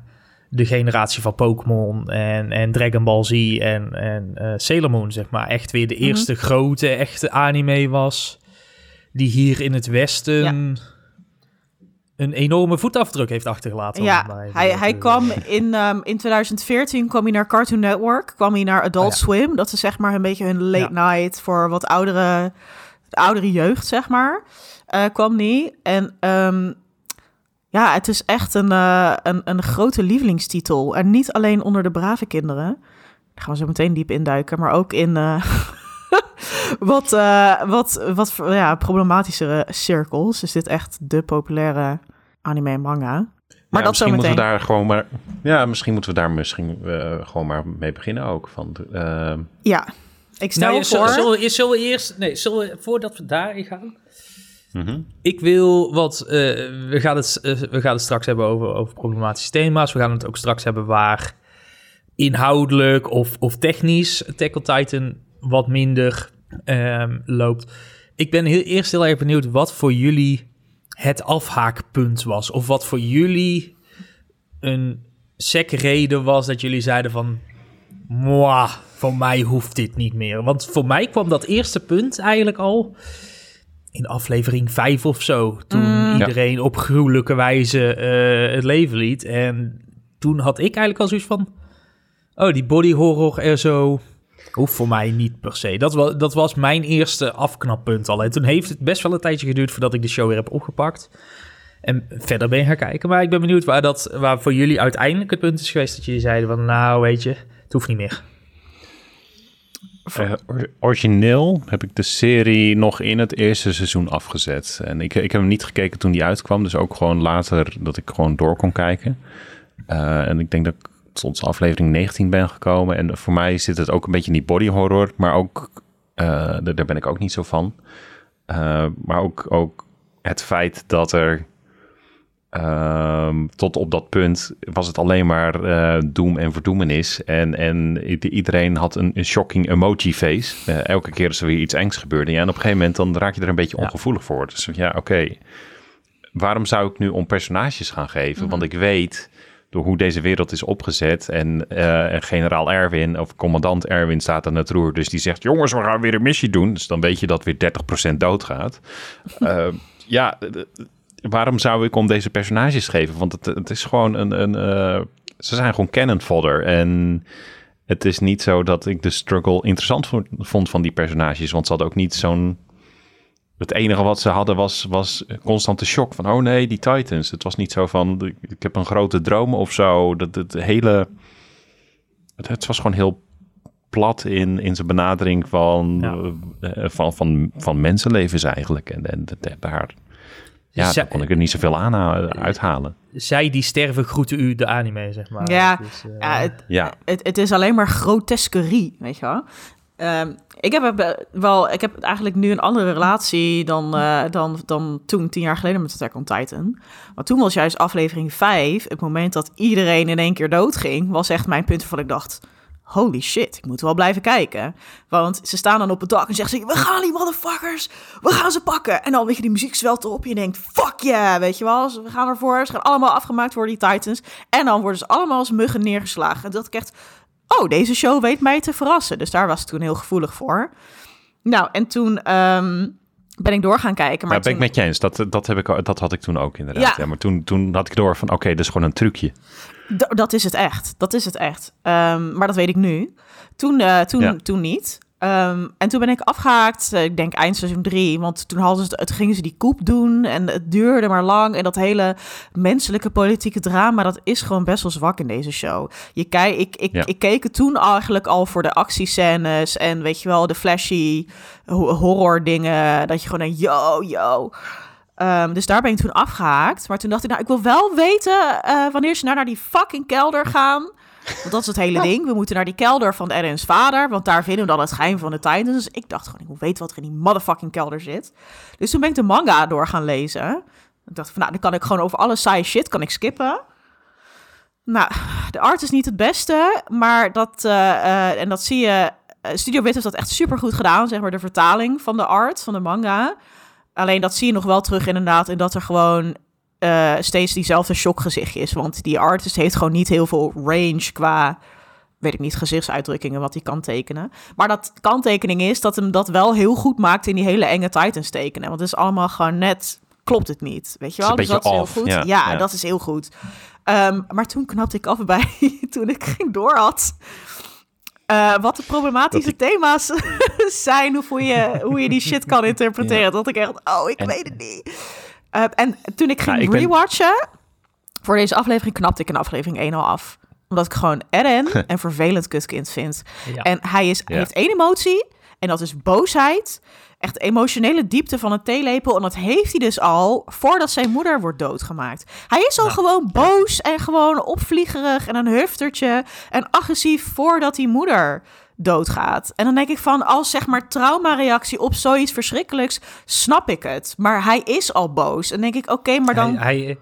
S3: de generatie van Pokémon en, en Dragon Ball Z en, en uh, Sailor Moon, zeg maar, echt weer de
S2: Mhm.
S3: eerste grote, echte anime was, die hier in het Westen een enorme voetafdruk heeft achtergelaten.
S2: Ja,
S3: mij.
S2: hij, hij
S3: eh,
S2: kwam in, ehm, in 2014 kwam hij naar Cartoon Network, kwam hij naar Adult
S3: Oh ja.
S2: Swim. Dat is zeg maar een beetje hun late night voor wat oudere, de oudere jeugd, zeg maar. eh, kwam die. En ehm, ja, het is echt een, eh, een, een grote lievelingstitel. En niet alleen onder de brave kinderen. Daar gaan we zo meteen diep induiken, maar ook in wat, eh, wat, wat ja, problematischere cirkels. Is dit echt de populaire anime en manga. Maar
S1: Ja,
S2: dat zo
S1: misschien moeten we daar gewoon maar. Ja, misschien moeten we daar misschien eh, gewoon maar mee beginnen ook. Van, eh,
S2: Ja, ik stel
S3: Nou,
S2: voor...
S3: zullen, zullen we, zullen we eerst... Nee, zullen we, voordat we daarin gaan...
S1: mhm.
S3: Ik wil wat... eh, we, gaan het, we gaan het straks hebben over, over problematische thema's. We gaan het ook straks hebben waar inhoudelijk of, of technisch Attack on Titan wat minder ehm, loopt. Ik ben heel, eerst heel erg benieuwd wat voor jullie het afhaakpunt was. Of wat voor jullie een sec reden was dat jullie zeiden van... Mwah, voor mij hoeft dit niet meer. Want voor mij kwam dat eerste punt eigenlijk al in aflevering 5 of zo. Toen
S2: Mm.
S3: iedereen op gruwelijke wijze eh, het leven liet. En toen had ik eigenlijk al zoiets van... Oh, die body horror er zo... Hoeft voor mij niet per se. Dat was, dat was mijn eerste afknappunt al. En toen heeft het best wel een tijdje geduurd voordat ik de show weer heb opgepakt. En verder ben gaan kijken. Maar ik ben benieuwd waar, dat, waar voor jullie uiteindelijk het punt is geweest dat jullie zeiden van... Nou, weet je, het hoeft niet meer.
S1: Eh, or- origineel heb ik de serie nog in het eerste seizoen afgezet. En ik, ik heb hem niet gekeken toen die uitkwam. Dus ook gewoon later dat ik gewoon door kon kijken. Eh, en ik denk dat ik tot aflevering 19 ben gekomen. En voor mij zit het ook een beetje in die body horror. Maar ook, eh, daar ben ik ook niet zo van. Eh, maar ook, ook het feit dat er... ehm, tot op dat punt was het alleen maar eh, doem en verdoemenis. En, en iedereen had een, een shocking emoji face. Elke keer als er weer iets engs gebeurde. Ja, en op een gegeven moment dan raak je er een beetje
S3: Ja.
S1: ongevoelig voor. Dus ja, oké. Waarom zou ik nu om personages gaan geven? Want ik weet door hoe deze wereld is opgezet. En eh, generaal Erwin of commandant Erwin staat aan het roer. Dus die zegt: Jongens, we gaan weer een missie doen. Dus dan weet je dat weer 30% doodgaat. Eh, ja, waarom zou ik om deze personages geven? Want het, is gewoon een. een eh, ze zijn gewoon canon fodder. En het is niet zo dat ik de struggle interessant vo- vond van die personages. Want ze hadden ook niet zo'n. Het enige wat ze hadden was, was constante shock. Van, oh nee, die Titans. Het was niet zo van, ik- ik heb een grote droom of zo. Dat het hele... Het, het was gewoon heel plat in, in zijn benadering van,
S3: Ja.
S1: eh, van, van, van mensenlevens eigenlijk. En, en dat- daar, ja, daar kon ik er niet zoveel aan ha- uithalen.
S3: Zij die sterven groeten u de anime, zeg maar.
S2: Ja,
S3: eh,
S2: Ja, het,
S1: Ja,
S2: het, het is alleen maar grotesquerie, weet je wel. Ehm, ik heb wel, ik heb eigenlijk nu een andere relatie dan, eh, dan, dan toen, tien jaar geleden met Attack on Titan. Want toen was juist aflevering 5, het moment dat iedereen in één keer doodging, was echt mijn punt waarvan ik dacht, holy shit, ik moet wel blijven kijken. Want ze staan dan op het dak en zeggen ze, we gaan die motherfuckers, we gaan ze pakken. En dan weet je, die muziek zwelt erop, je denkt, fuck yeah, weet je wel. We gaan ervoor, ze gaan allemaal afgemaakt worden, die Titans. En dan worden ze allemaal als muggen neergeslagen. En dat ik echt, oh, deze show weet mij te verrassen. Dus daar was ik toen heel gevoelig voor. Nou, en toen ehm, ben ik door gaan kijken. Maar
S1: maar ben ik
S2: toen-
S1: met je eens. Dat, dat, heb ik, dat had ik toen ook inderdaad.
S2: Ja.
S1: Ja. maar toen, toen had ik door van, oké, dat is gewoon een trucje.
S2: D- dat is het echt. Dat is het echt. Ehm, maar dat weet ik nu. Toen, eh, toen,
S1: Ja.
S2: toen niet. Ehm, en toen ben ik afgehaakt. eh, ik denk eind seizoen drie. Want toen hadden ze, het gingen ze die koep doen. En het duurde maar lang. En dat hele menselijke politieke drama... dat is gewoon best wel zwak in deze show. Je kijk, ik, ik,
S1: Ja.
S2: ik keek het toen eigenlijk al voor de actiescènes... en weet je wel, de flashy ho- horror dingen. Dat je gewoon denkt, yo, yo... Ehm, dus daar ben ik toen afgehaakt. Maar toen dacht ik, nou, ik wil wel weten eh, wanneer ze nou naar die fucking kelder gaan. Want dat is het hele ding. We moeten naar die kelder van Erin's vader. Want daar vinden we dan het geheim van de Titans. Dus ik dacht gewoon, ik wil weten wat er in die motherfucking kelder zit. Dus toen ben ik de manga door gaan lezen. Ik dacht van, nou, dan kan ik gewoon over alle saaie shit kan ik skippen. Nou, de art is niet het beste. Maar dat, eh, eh, en dat zie je... eh, Studio Wit heeft dat echt super goed gedaan, zeg maar de vertaling van de art van de manga. Alleen dat zie je nog wel terug inderdaad in dat er gewoon eh, steeds diezelfde shockgezichtje is. Want die artist heeft gewoon niet heel veel range qua, weet ik niet, gezichtsuitdrukkingen wat hij kan tekenen. Maar dat kanttekening is dat hem dat wel heel goed maakt in die hele enge Titans tekenen. Want het is allemaal gewoon net, klopt het niet, weet je wel? Dus dat is heel goed.
S1: ja,
S2: Ja,
S1: ja.
S2: dat is heel goed. Ehm, maar toen knapte ik af bij, toen ik ging door had. eh, wat de problematische thema's zijn, hoe je, hoe je die shit kan interpreteren. Dat ik echt, oh, ik
S1: En-
S2: weet het niet. Eh, en toen ik ging
S1: Nou, ik ben-
S2: rewatchen, voor deze aflevering knapte ik in aflevering 1 al af. Omdat ik gewoon Eren een vervelend kutkind vind.
S3: Ja.
S2: En hij, is, hij
S1: Ja.
S2: heeft één emotie en dat is boosheid. Echt emotionele diepte van een theelepel. En dat heeft hij dus al voordat zijn moeder wordt doodgemaakt. Hij is al
S3: Nou,
S2: gewoon boos en gewoon opvliegerig en een huftertje. En agressief voordat die moeder doodgaat. En dan denk ik van, als zeg maar traumareactie op zoiets verschrikkelijks, snap ik het. Maar hij is al boos. En denk ik, oké, maar dan...
S3: Hij,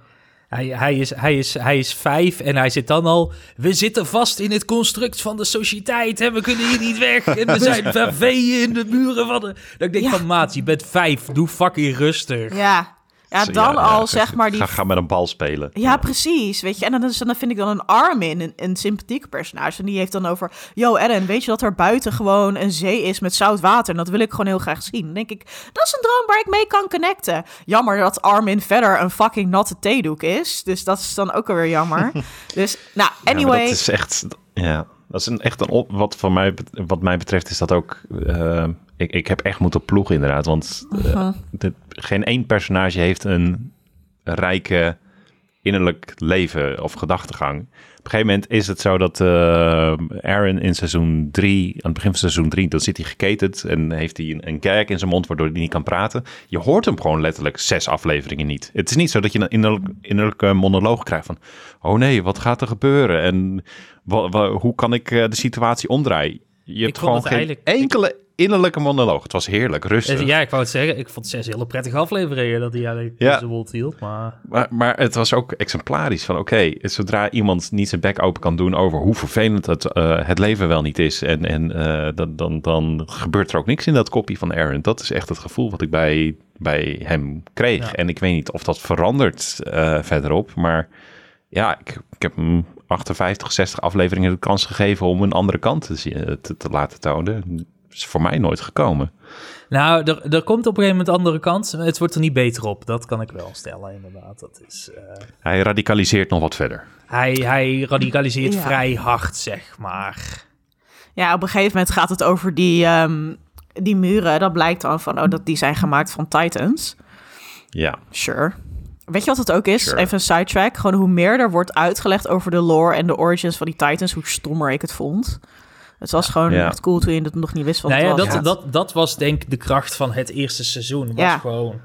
S3: hij, hij, hij, is, hij, is, hij is vijf en hij zit dan al... We zitten vast in het construct van de sociëteit en we kunnen hier niet weg. En we zijn verveeën in de muren van de... Ik denk
S2: Ja.
S3: van, maat, je bent vijf. Doe fucking rustig.
S2: Ja, ja dan
S1: ja,
S2: al
S1: ja,
S2: zeg maar die
S1: Ga, ga met een bal spelen.
S2: Ja, precies. Weet je, en dan, is, dan vind ik dan een Armin, een, een sympathiek personage. En die heeft dan over: Yo, Eren, weet je dat er buiten gewoon een zee is met zout water? En dat wil ik gewoon heel graag zien. Dan denk ik: Dat is een droom waar ik mee kan connecten. Jammer dat Armin verder een fucking natte theedoek is. Dus dat is dan ook alweer jammer. dus, nou, anyway.
S1: dat is echt, ja, dat is een, echt een op, wat van mij, wat mij betreft is dat ook, eh, ik, ik heb echt moeten ploegen inderdaad, want eh, geen één personage heeft een rijke innerlijk leven of gedachtegang. Op een gegeven moment is het zo dat eh Aaron in seizoen 3, aan het begin van seizoen 3, dan zit hij geketend en heeft hij een, een gag in zijn mond waardoor hij niet kan praten. Je hoort hem gewoon letterlijk zes afleveringen niet. Het is niet zo dat je een innerlijk, innerlijke monoloog krijgt van, oh nee, wat gaat er gebeuren en hoe kan ik eh, de situatie omdraaien? Je hebt gewoon geen
S3: eigenlijk-
S1: enkele innerlijke monoloog. Het was heerlijk, rustig.
S3: Ja, ik wou het zeggen. Ik vond zes hele prettige afleveringen dat hij eigenlijk
S1: Ja.
S3: zijn mond hield. Maar
S1: Maar, maar het was ook exemplarisch van oké, zodra iemand niet zijn bek open kan doen over hoe vervelend het, eh, het leven wel niet is en, en eh, dan, dan, dan gebeurt er ook niks in dat kopie van Aaron. Dat is echt het gevoel wat ik bij, bij hem kreeg.
S3: Ja.
S1: En ik weet niet of dat verandert eh, verderop, maar ja, ik, ik heb hem 58, 60 afleveringen de kans gegeven om een andere kant te, zien- eh, te, te laten tonen. Is voor mij nooit gekomen.
S3: Nou, er, er komt op een gegeven moment de andere kant. Het wordt er niet beter op. Dat kan ik wel stellen, inderdaad. Dat is, eh,
S1: Hij radicaliseert nog wat verder.
S3: hij, hij radicaliseert
S2: Ja.
S3: vrij hard, zeg maar.
S2: Ja, op een gegeven moment gaat het over die, ehm, die muren. Dat blijkt dan van, oh, dat die zijn gemaakt van Titans.
S1: Ja,
S2: Sure. Weet je wat het ook is?
S1: Sure.
S2: Even een sidetrack. Gewoon hoe meer er wordt uitgelegd over de lore en de origins van die Titans, hoe stommer ik het vond. Het was gewoon
S1: Ja.
S2: echt cool toen je het nog niet wist wat
S3: Nou ja,
S2: het was.
S3: dat, dat, dat was denk ik de kracht van het eerste seizoen. Was
S2: Ja.
S3: gewoon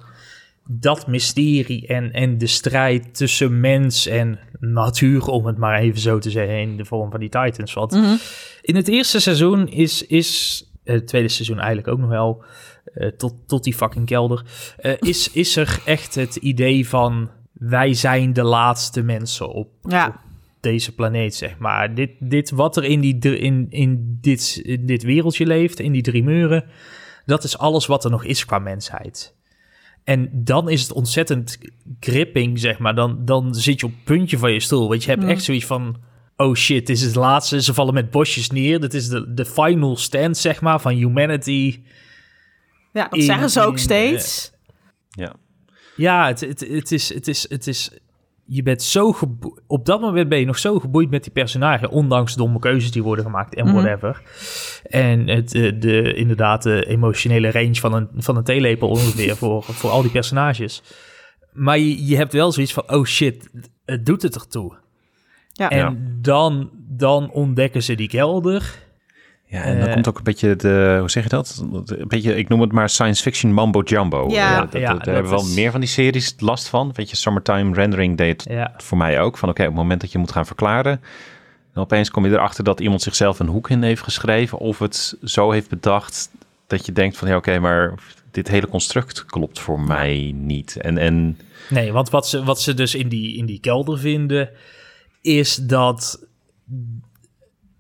S3: dat mysterie en, en de strijd tussen mens en natuur, om het maar even zo te zeggen, in de vorm van die Titans. Want
S2: Mhm.
S3: in het eerste seizoen is, is eh, het tweede seizoen eigenlijk ook nog wel, eh, tot, tot die fucking kelder, eh, is, is er echt het idee van wij zijn de laatste mensen op,
S2: Ja.
S3: op deze planeet, zeg maar. Dit, dit wat er in, die, in, in, dit, in dit wereldje leeft, in die drie muren, dat is alles wat er nog is qua mensheid. En dan is het ontzettend gripping, zeg maar. Dan, dan zit je op het puntje van je stoel. Want je hebt
S2: Mm.
S3: echt zoiets van... Oh shit, dit is het laatste. Ze vallen met bosjes neer. Dit is de, de final stand, zeg maar, van humanity.
S2: ja, dat
S3: in-
S2: zeggen ze ook
S3: in,
S2: steeds.
S1: ja.
S3: Ja, het, het, het, is, het, is, het is... Je bent zo Op dat moment ben je nog zo geboeid met die personage... ondanks domme keuzes die worden gemaakt en
S2: Mhm.
S3: whatever. En het, eh, de, inderdaad de emotionele range van een, van een theelepel ongeveer... voor, voor al die personages. Maar je, je hebt wel zoiets van... Oh shit, het doet het ertoe.
S2: Ja.
S3: En
S1: Ja.
S3: dan, dan ontdekken ze die kelder...
S1: Ja, en dan
S3: Eh,
S1: komt ook een beetje de, hoe zeg je dat? Een beetje, ik noem het maar science fiction mambo jumbo.
S2: Ja.
S1: Eh, dat,
S3: Ja,
S1: dat-
S3: dat
S1: daar hebben we wel
S3: is-
S1: meer van die series last van. Weet je, Summertime Rendering deed
S3: Ja,
S1: voor mij ook. Van oké, op het moment dat je moet gaan verklaren, dan opeens kom je erachter dat iemand zichzelf een hoek in heeft geschreven. Of het zo heeft bedacht dat je denkt van ja, oké, maar dit hele construct klopt voor mij niet. En, en
S3: Nee, want wat ze, wat ze dus in die, in die kelder vinden, is dat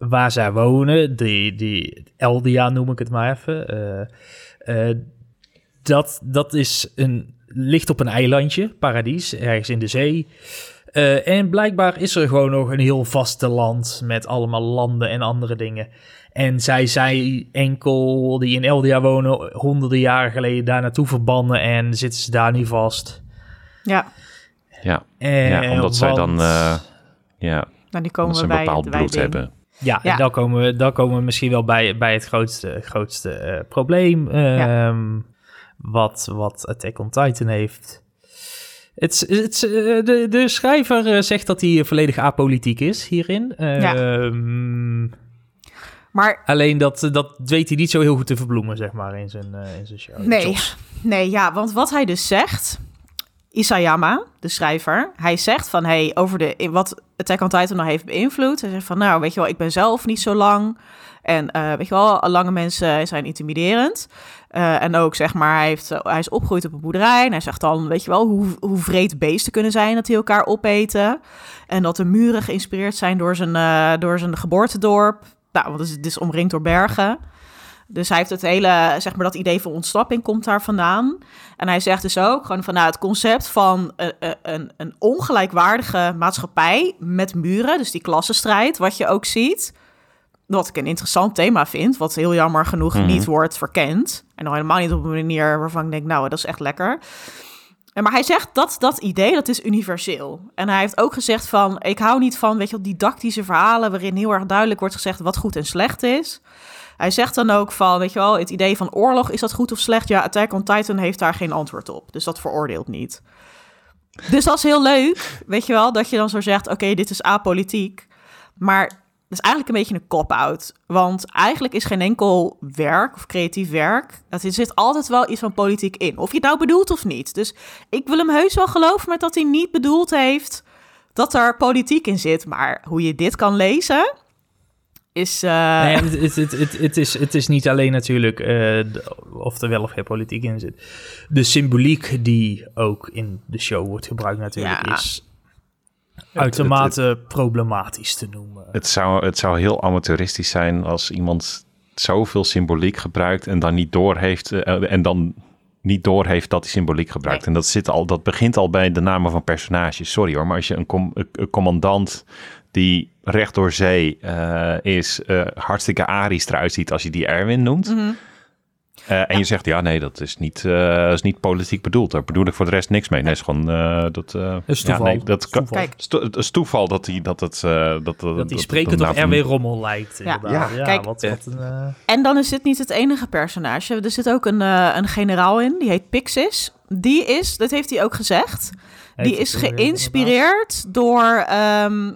S3: waar zij wonen, die, die Eldia noem ik het maar even, eh, eh, dat, dat is een, ligt op een eilandje, paradijs, ergens in de zee. Eh, en blijkbaar is er gewoon nog een heel vasteland met allemaal landen en andere dingen. En zij zijn enkel die in Eldia wonen honderden jaren geleden daar naartoe verbannen en zitten ze daar nu vast.
S2: Ja,
S1: Ja,
S3: En,
S1: ja omdat zij dan... eh, ja,
S2: nou die komen
S1: omdat ze een
S2: bij
S1: bepaald
S2: bij
S1: bloed hebben.
S3: Ja,
S2: Ja.
S3: en dan komen, we, dan komen we misschien wel bij, bij het grootste, grootste eh, probleem ehm, wat, wat Attack on Titan heeft. Het, het, eh, de, de schrijver eh, zegt dat hij volledig apolitiek is hierin. Ehm,
S2: Maar
S3: Alleen dat, dat weet hij niet zo heel goed te verbloemen, zeg maar, in zijn, in zijn show.
S2: Nee, nee, ja, want wat hij dus zegt, Isayama, de schrijver, hij zegt van, hey, over de, wat Attack on Titan nou heeft beïnvloed. Hij zegt van, nou, weet je wel, ik ben zelf niet zo lang. En eh, weet je wel, lange mensen zijn intimiderend. Eh, en ook, zeg maar, hij, heeft, eh, hij is opgegroeid op een boerderij. En hij zegt dan, weet je wel, hoe, hoe vreed beesten kunnen zijn dat die elkaar opeten. En dat de muren geïnspireerd zijn door zijn, door zijn geboortedorp. Nou, want het is, het is omringd door bergen. Dus hij heeft het hele, zeg maar, dat idee van ontsnapping komt daar vandaan. En hij zegt dus ook gewoon van nou, het concept van eh, eh, een, een ongelijkwaardige maatschappij met muren, dus die klassenstrijd, wat je ook ziet. Wat ik een interessant thema vind, wat heel jammer genoeg
S1: Mhm.
S2: niet wordt verkend. En helemaal niet op een manier waarvan ik denk, nou, dat is echt lekker. Maar hij zegt dat dat idee, dat is universeel. En hij heeft ook gezegd van, ik hou niet van, weet je wel, didactische verhalen... waarin heel erg duidelijk wordt gezegd wat goed en slecht is. Hij zegt dan ook van, weet je wel, het idee van oorlog, is dat goed of slecht? Ja, Attack on Titan heeft daar geen antwoord op. Dus dat veroordeelt niet. Dus dat is heel leuk, weet je wel, dat je dan zo zegt, oké, dit is apolitiek. Maar dat is eigenlijk een beetje een cop-out. Want eigenlijk is geen enkel werk of creatief werk, dat er zit altijd wel iets van politiek in. Of je het nou bedoelt of niet. Dus ik wil hem heus wel geloven, maar dat hij niet bedoeld heeft dat er politiek in zit. Maar hoe je dit kan lezen, is... eh,
S3: Nee, het, het, het, is, het is niet alleen natuurlijk eh, of er wel of geen politiek in zit. De symboliek die ook in de show wordt gebruikt natuurlijk
S2: Ja.
S3: is uitermate problematisch te noemen.
S1: Het zou, het zou heel amateuristisch zijn als iemand zoveel symboliek gebruikt en dan niet doorheeft eh, en dan niet doorheeft dat hij symboliek gebruikt.
S2: Nee.
S1: En dat, zit al, dat begint al bij de namen van personages. Sorry hoor, maar als je een, com- een- een commandant die recht door zee eh, is, eh, hartstikke arisch eruit ziet als je die Erwin noemt.
S2: mhm.
S1: Eh, en je zegt, ja, nee, dat is niet, eh, dat is niet politiek bedoeld. Daar bedoel ik voor de rest niks mee. Nee, is gewoon eh, dat. eh,
S3: is
S1: ja,
S3: toeval.
S1: nee, dat kan,
S3: Toeval.
S2: Kijk.
S1: Sto- Het is toeval dat hij dat het. eh, dat, dat,
S3: dat toch
S1: nou,
S3: RW Rommel lijkt.
S2: Ja.
S3: inderdaad.
S1: Ja.
S3: Ja,
S2: Kijk.
S3: wat, wat een... eh,
S2: En dan is dit niet het enige personage. Er zit ook een, eh, een generaal in, die heet Pixis. Die is, dat heeft hij ook gezegd, die is geïnspireerd door, ehm,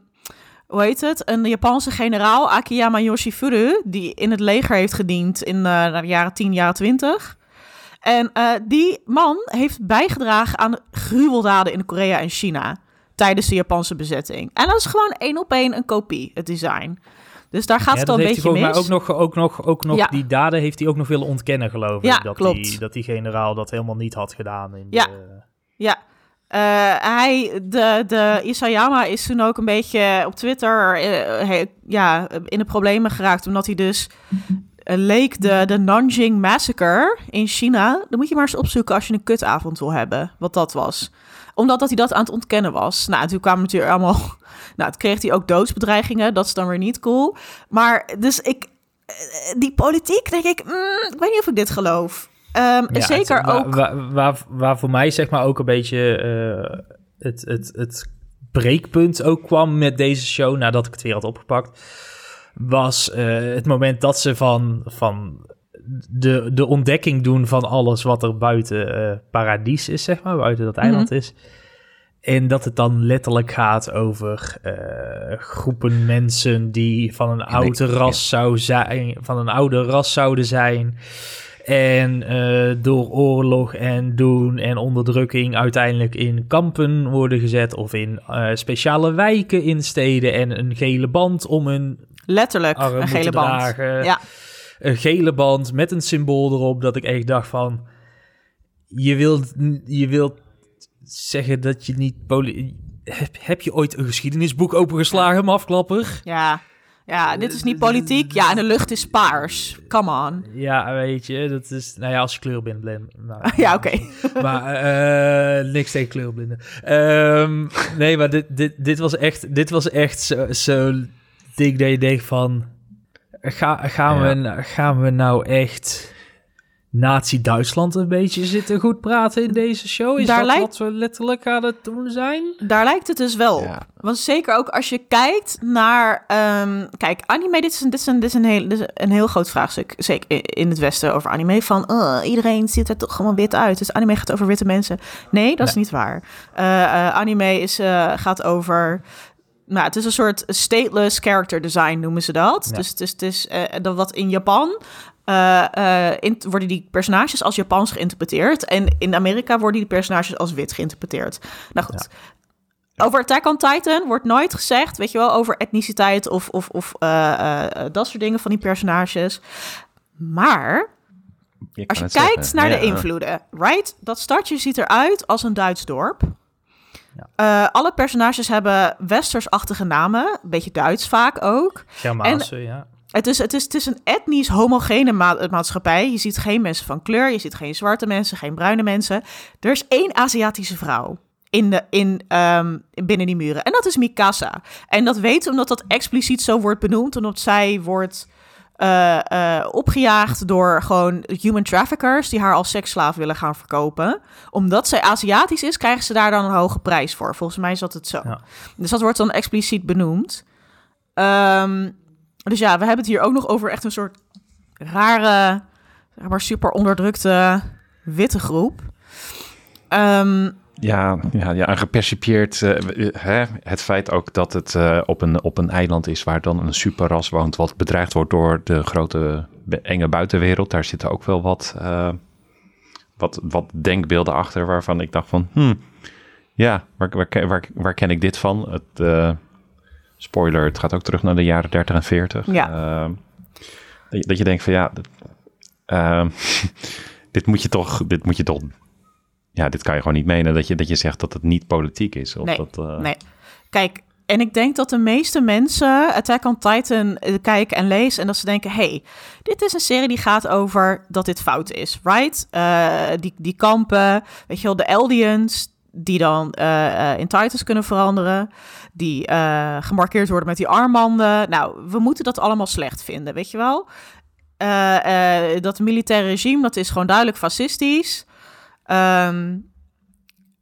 S2: hoe heet het, een Japanse generaal, Akiyama Yoshifuru, die in het leger heeft gediend in eh, de jaren 10, jaren 20. En eh, die man heeft bijgedragen aan de gruweldaden in Korea en China tijdens de Japanse bezetting. En dat is gewoon één op één een kopie, het design. Dus daar gaat
S3: Ja,
S2: het al een beetje mis.
S3: mij ook nog, ook nog, ook nog
S2: Ja.
S3: die daden heeft hij ook nog willen ontkennen, geloof ik.
S2: Ja,
S3: dat
S2: klopt.
S3: Die, dat die generaal dat helemaal niet had gedaan. In
S2: Ja.
S3: de,
S2: Ja. Eh, hij, de, de Isayama is toen ook een beetje op Twitter eh, ja, in de problemen geraakt. Omdat hij dus eh, leek de, de Nanjing Massacre in China. Dan moet je maar eens opzoeken als je een kutavond wil hebben. Wat dat was. Omdat dat hij dat aan het ontkennen was. Nou, toen kwamen natuurlijk allemaal... Nou, toen kreeg hij ook doodsbedreigingen. Dat is dan weer niet cool. Maar dus ik... Die politiek, denk ik... mm, ik weet niet of ik dit geloof. Ehm,
S3: Ja,
S2: zeker
S3: het-
S2: ook...
S3: Waar, waar, waar voor mij zeg maar ook een beetje eh, het, het, het breekpunt ook kwam met deze show, nadat ik het weer had opgepakt, was eh, het moment dat ze van, van de, de ontdekking doen van alles wat er buiten eh paradijs is, zeg maar, buiten dat eiland is. En dat het dan letterlijk gaat over eh, groepen mensen die van een oude ras zou zijn, van een oude ras zouden zijn. En eh, door oorlog en doen en onderdrukking uiteindelijk in kampen worden gezet of in eh, speciale wijken in steden en een gele band om hun
S2: Letterlijk, een gele band. Ja.
S3: Een gele band met een symbool erop dat ik echt dacht van je wilt, je wilt zeggen dat je niet heb, heb je ooit een geschiedenisboek opengeslagen, mafklapper?
S2: Ja, Ja, dit is niet politiek. Ja, en de lucht is paars. Come on.
S3: Ja, weet je, dat is... Nou ja, als je kleurenblind bent. Maar,
S2: Ja, oké.
S3: Maar eh, niks tegen kleurenblinden. Ehm, nee, maar dit, dit, dit was echt, dit was echt zo, zo ding dat je denkt van... Ga, gaan, we, gaan we nou echt Nazi-Duitsland een beetje zitten goed praten in deze show? Is
S2: Daar
S3: dat
S2: lijkt-
S3: wat we letterlijk aan het doen zijn?
S2: Daar lijkt het dus wel op.
S1: Ja.
S2: Want zeker ook als je kijkt naar... ehm, kijk, anime, dit is, een, dit, is een, dit, is een heel, dit is een heel groot vraagstuk. Zeker in het Westen over anime. Van, uh, iedereen ziet er toch gewoon wit uit. Dus anime gaat over witte mensen. Nee, dat is niet waar. Eh, eh, anime is, eh, gaat over... Nou, het is een soort stateless character design, noemen ze dat.
S3: Ja.
S2: Dus het is, het is eh, dat wat in Japan... eh, eh, in, worden die personages als Japans geïnterpreteerd. En in Amerika worden die personages als wit geïnterpreteerd. Nou goed, over Attack on Titan wordt nooit gezegd, weet je wel, over etniciteit of, of, of eh, dat soort dingen van die personages. Maar
S1: Je
S2: als je kijkt
S1: zeggen.
S2: naar
S1: Ja.
S2: de invloeden, right? Dat stadje ziet eruit als een Duits dorp. Eh, alle personages hebben westersachtige namen, een beetje Duits vaak ook.
S3: Germaanse, ja.
S2: Het is, het, is, het is een etnisch homogene ma- maatschappij. Je ziet geen mensen van kleur, je ziet geen zwarte mensen, geen bruine mensen. Er is één Aziatische vrouw in de, in, ehm, binnen die muren. En dat is Mikasa. En dat weten we omdat dat expliciet zo wordt benoemd. Omdat zij wordt eh, eh, opgejaagd door gewoon human traffickers... die haar als seksslaaf willen gaan verkopen. Omdat zij Aziatisch is, krijgen ze daar dan een hoge prijs voor. Volgens mij is dat het zo.
S3: Ja.
S2: Dus dat wordt dan expliciet benoemd. Ehm, dus ja, we hebben het hier ook nog over echt een soort rare, maar super onderdrukte witte groep. Ehm,
S1: Ja, ja, ja gepercipieerd eh, hè, het feit ook dat het eh, op, een, op een eiland is waar dan een superras woont, wat bedreigd wordt door de grote enge buitenwereld. Daar zitten ook wel wat, wat, wat denkbeelden achter waarvan ik dacht van, hmm, ja, waar, waar, waar, waar ken ik dit van? Het, spoiler, het gaat ook terug naar de jaren 30 en 40.
S2: Ja.
S1: Eh, dat, je, dat je denkt van ja, dit, eh, dit moet je toch, dit moet je toch ja, dit kan je gewoon niet menen dat je, dat je zegt dat het niet politiek is. Of
S2: Nee,
S1: dat, eh,
S2: nee. Kijk, en ik denk dat de meeste mensen Attack on Titan eh, kijken en lezen... en dat ze denken, hey, dit is een serie die gaat over dat dit fout is, right? Eh, die, die kampen, weet je wel, de Eldians... die dan eh, eh, in Titans kunnen veranderen... die eh, gemarkeerd worden met die armbanden. Nou, we moeten dat allemaal slecht vinden, weet je wel? Eh, dat militaire regime, dat is gewoon duidelijk fascistisch... Ehm,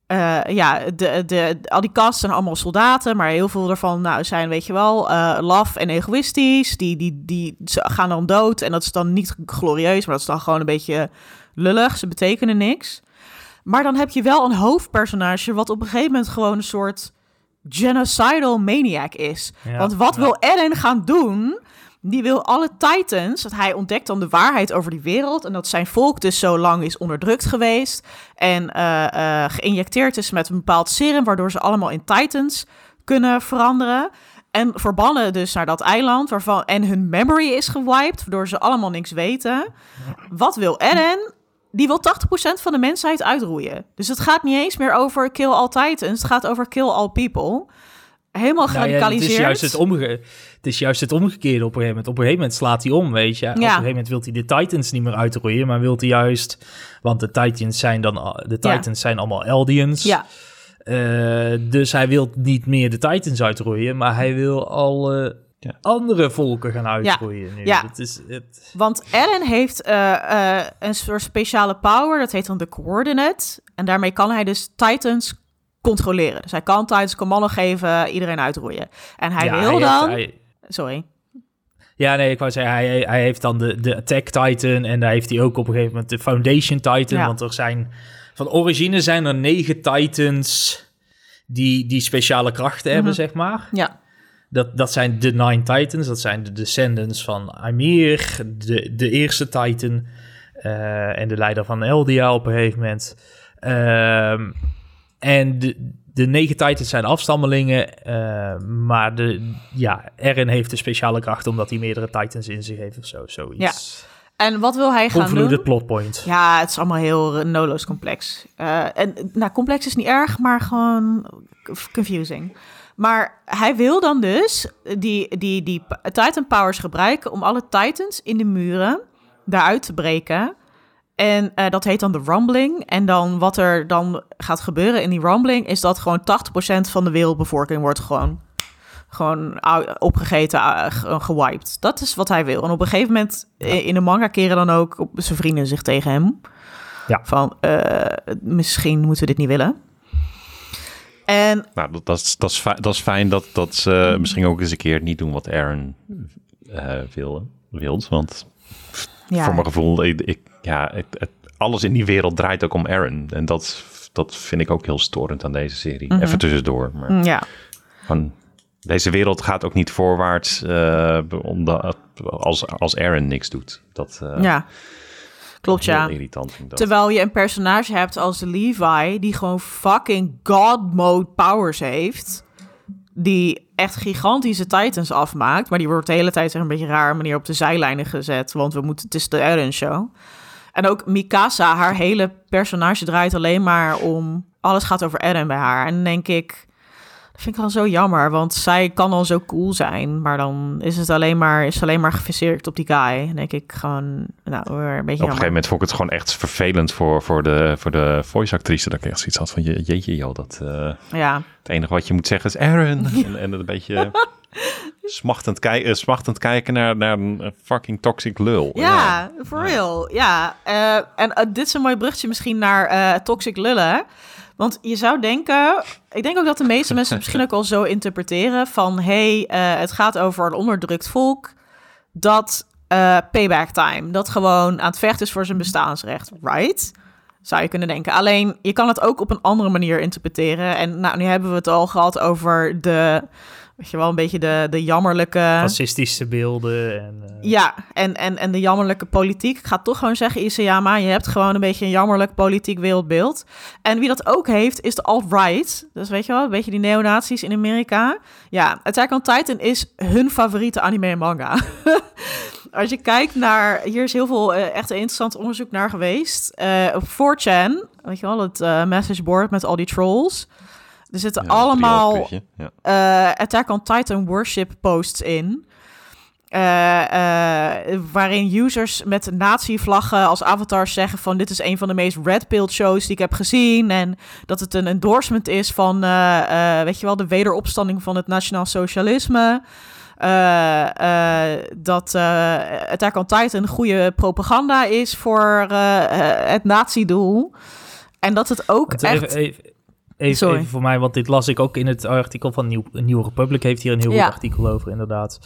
S2: eh, ja, de, de, al die casts zijn allemaal soldaten, maar heel veel daarvan nou, zijn, weet je wel, laf en egoïstisch. Die, die, die ze gaan dan dood en dat is dan niet glorieus, maar dat is dan gewoon een beetje lullig. Ze betekenen niks. Maar dan heb je wel een hoofdpersonage wat op een gegeven moment gewoon een soort genocidal maniac is.
S3: Ja,
S2: Want wat
S3: ja.
S2: wil Eren gaan doen? Die wil alle Titans, dat hij ontdekt dan de waarheid over die wereld... en dat zijn volk dus zo lang is onderdrukt geweest... en eh, geïnjecteerd is met een bepaald serum... waardoor ze allemaal in Titans kunnen veranderen... en verbannen dus naar dat eiland... Waarvan, en hun memory is gewiped, waardoor ze allemaal niks weten. Wat wil Eren? Die wil 80% van de mensheid uitroeien. Dus het gaat niet eens meer over kill all Titans... het gaat over kill all people... Helemaal
S3: Nou ja, het, is juist het, omge het is juist het omgekeerde op een gegeven moment. Op een gegeven moment slaat hij om, weet je. Op een gegeven moment wil hij de Titans niet meer uitroeien, maar wil hij juist... Want de Titans zijn dan... De
S2: Ja.
S3: Titans zijn allemaal Eldians.
S2: Ja,
S3: Eh, dus hij wil niet meer de Titans uitroeien, maar hij wil alle
S1: Ja.
S3: andere volken gaan uitroeien nu.
S2: Ja.
S3: Het is, het,
S2: want Eren heeft eh, eh, een soort speciale power, dat heet dan de Coordinate. En daarmee kan hij dus Titans controleren. Dus hij kan Titans commando geven, iedereen uitroeien. En hij
S3: ja,
S2: wil dan...
S3: hij-
S2: Sorry.
S3: ja, nee, ik wou zeggen, hij, hij heeft dan de, de Attack Titan en daar heeft hij ook op een gegeven moment de Foundation Titan.
S2: Ja.
S3: Want er zijn, van origine zijn er negen Titans die, die speciale krachten hebben,
S2: Mhm.
S3: zeg maar.
S2: Ja,
S3: Dat, dat zijn de Nine Titans, dat zijn de descendants van Ymir, de, de eerste Titan eh, en de leider van Eldia op een gegeven moment. Ehm, en de, de negen Titans zijn afstammelingen, eh, maar de, ja, Eren heeft de speciale kracht omdat hij meerdere Titans in zich heeft of zo, zoiets.
S2: en wat wil hij gaan doen?
S3: plot point.
S2: Ja, het is allemaal heel noloos complex. Eh, en nou, complex is niet erg, maar gewoon confusing. Maar hij wil dan dus die, die, die Titan powers gebruiken om alle Titans in de muren daaruit te breken. En uh, dat heet dan de rumbling. En dan wat er dan gaat gebeuren in die rumbling... is dat gewoon 80% van de wereldbevolking wordt gewoon, gewoon opgegeten, uh, gewiped. Dat is wat hij wil. En op een gegeven moment in de manga keren dan ook zijn vrienden zich tegen hem.
S3: Ja.
S2: Van, uh, misschien moeten we dit niet willen. En,
S1: nou, dat, dat, is, dat, is fijn, dat is fijn dat, dat ze misschien ook eens een keer niet doen wat Aaron uh, wil, wilt. Want ja. voor mijn gevoel, ik, ik ja, het, het, alles in die wereld draait ook om Aaron. En dat, dat vind ik ook heel storend aan deze serie. Mm -hmm. Even tussendoor. Maar
S2: ja.
S1: Van, deze wereld gaat ook niet voorwaarts uh, omdat, als, als Aaron niks doet. Dat, uh,
S2: ja. Klopt, ja.
S1: irritant.
S2: Terwijl je een personage hebt als Levi, die gewoon fucking god mode powers heeft. Die echt gigantische titans afmaakt. Maar die wordt de hele tijd zeg, een beetje raar manier op de zijlijnen gezet. Want we moeten, het is de Aaron show. En ook Mikasa, haar hele personage draait alleen maar om... Alles gaat over Eren bij haar. En dan denk ik... Dat vind ik dan zo jammer, want zij kan dan zo cool zijn. Maar dan is het alleen maar, is alleen maar gefixeerd op die guy. Dan denk ik gewoon, nou, weer een beetje
S1: Op een gegeven moment vond ik het gewoon echt vervelend voor, voor, de, voor de voice-actrice. Dat ik echt zoiets had van, je, jeetje joh, dat... Uh,
S2: ja.
S1: Het enige wat je moet zeggen is Aaron. en, en een beetje... smachtend, kij uh, smachtend kijken naar, naar een fucking toxic lul.
S2: Ja, for ja. real. Ja, uh, en uh, dit is een mooi bruggetje misschien naar toxic lullen. Want je zou denken, ik denk ook dat de meeste mensen misschien ook al zo interpreteren van, hey, het gaat over een onderdrukt volk dat payback time, dat gewoon aan het vechten is voor zijn bestaansrecht, right? Zou je kunnen denken. Alleen, je kan het ook op een andere manier interpreteren. En nou, nu hebben we het al gehad over de weet je wel, een beetje de, de jammerlijke...
S3: Fascistische beelden. En, uh...
S2: Ja, en, en, en de jammerlijke politiek. Ik ga toch gewoon zeggen, Isayama, je hebt gewoon een beetje een jammerlijk politiek wereldbeeld. En wie dat ook heeft, is de alt-right. Dus weet je wel, een beetje die neonazies in Amerika. Ja, Attack on Titan is hun favoriete anime en manga. Als je kijkt naar, hier is heel veel uh, echt interessant onderzoek naar geweest. Uh, op 4chan, weet je wel, het messageboard met al die trolls. Er zitten ja, allemaal ja. uh, Attack on Titan worship posts in. Uh, uh, waarin users met nazi-vlaggen als avatars zeggen van dit is een van de meest red pill shows die ik heb gezien en dat het een endorsement is van weet je wel de wederopstanding van het nationaal socialisme. dat Attack on Titan een goede propaganda is voor het nazi-doel. En dat het ook echt...
S3: Even, even voor mij, want dit las ik ook in het artikel van Nieuw, Nieuwe Republic. Heeft hier een heel ja. goed artikel over, inderdaad.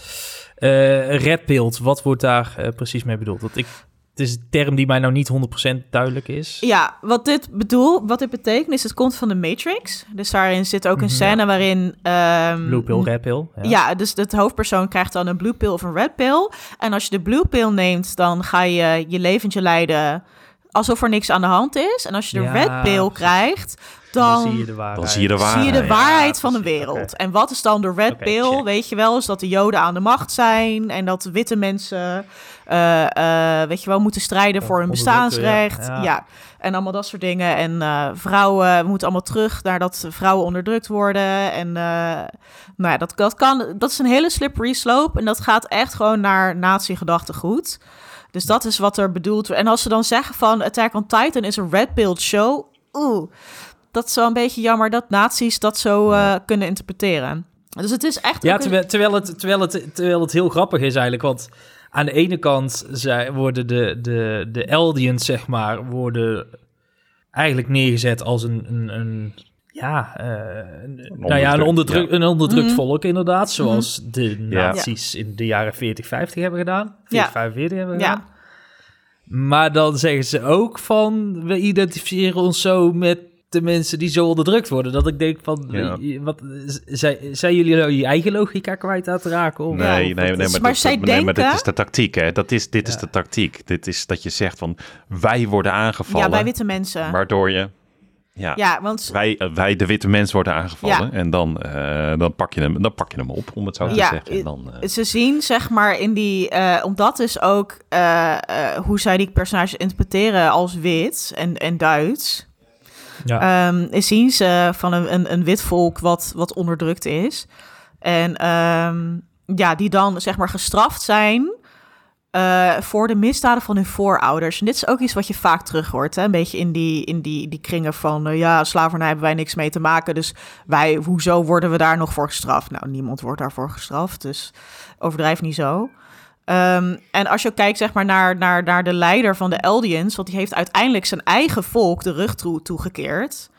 S3: Uh, Red Pilt, wat wordt daar uh, precies mee bedoeld? Want ik, het is een term die mij nou niet 100% duidelijk is.
S2: Ja, wat dit bedoel, wat dit betekent is, het komt van de Matrix. Dus daarin zit ook een scène ja. waarin... Um,
S3: blue pill, red pill.
S2: Ja. ja, dus de hoofdpersoon krijgt dan een blue pill of een red pill. En als je de blue pill neemt, dan ga je je leventje leiden alsof er niks aan de hand is. En als je de ja, red pill krijgt, dan,
S3: dan, zie je de waarheid,
S1: dan zie je de waarheid,
S2: zie je de waarheid ja, van de wereld. Okay. En wat is dan de red okay, pill? Check. Weet je wel, is dat de Joden aan de macht zijn en dat witte mensen, uh, uh, weet je wel, moeten strijden voor hun bestaansrecht. Ja. ja. en allemaal dat soort dingen. En uh, vrouwen, we moeten allemaal terug naar dat vrouwen onderdrukt worden. En nou ja, dat, dat kan, dat is een hele slippery slope. En dat gaat echt gewoon naar nazi-gedachtegoed. Dus dat is wat er bedoeld wordt. En als ze dan zeggen van Attack on Titan is een red pill show, oeh, dat is wel een beetje jammer dat nazi's dat zo uh, kunnen interpreteren. Dus het is echt.
S3: Ja, terwijl, terwijl, het, terwijl, het, terwijl het heel grappig is eigenlijk. Want aan de ene kant zij, worden de, de, de Eldians, zeg maar, worden eigenlijk neergezet als een, een, een ja, uh, een nou ja, een, onderdruk, ja. een onderdrukt mm -hmm. volk inderdaad. Zoals mm -hmm. de nazi's ja. in de jaren 40, 50 hebben gedaan. 40, ja. 45 hebben gedaan. Ja. Maar dan zeggen ze ook van, we identificeren ons zo met de mensen die zo onderdrukt worden. Dat ik denk van, ja. wat, zijn, zijn jullie nou je eigen logica kwijt aan het raken? Of?
S1: Nee, nee, nee, nee, maar,
S2: maar, dat,
S1: nee,
S2: denken...
S1: maar dit is de tactiek. Hè? Dat is, dit ja. is de tactiek. Dit is dat je zegt van, wij worden aangevallen.
S2: Ja, bij witte mensen.
S1: Waardoor je... Ja,
S2: ja want...
S1: wij, wij, de witte mens, worden aangevallen. Ja. En dan, uh, dan, pak je hem, dan pak je hem op, om het zo te zeggen. En dan, uh...
S2: Ze zien, zeg maar, in die... Uh, omdat is ook hoe zij die personages interpreteren als wit en, en Duits
S3: Ja.
S2: Ze van een, een, een wit volk wat, wat onderdrukt is. En ehm, ja, die dan zeg maar gestraft zijn eh, voor de misdaden van hun voorouders. En dit is ook iets wat je vaak terug hoort. Hè? Een beetje in die, in die, die kringen van... eh, ja, slavernij hebben wij niks mee te maken. Dus wij, hoezo worden we daar nog voor gestraft? Nou, niemand wordt daarvoor gestraft. Dus overdrijf niet zo. Ehm, en als je kijkt zeg maar, naar, naar, naar de leider van de Eldians... want die heeft uiteindelijk zijn eigen volk de rug toe, toegekeerd...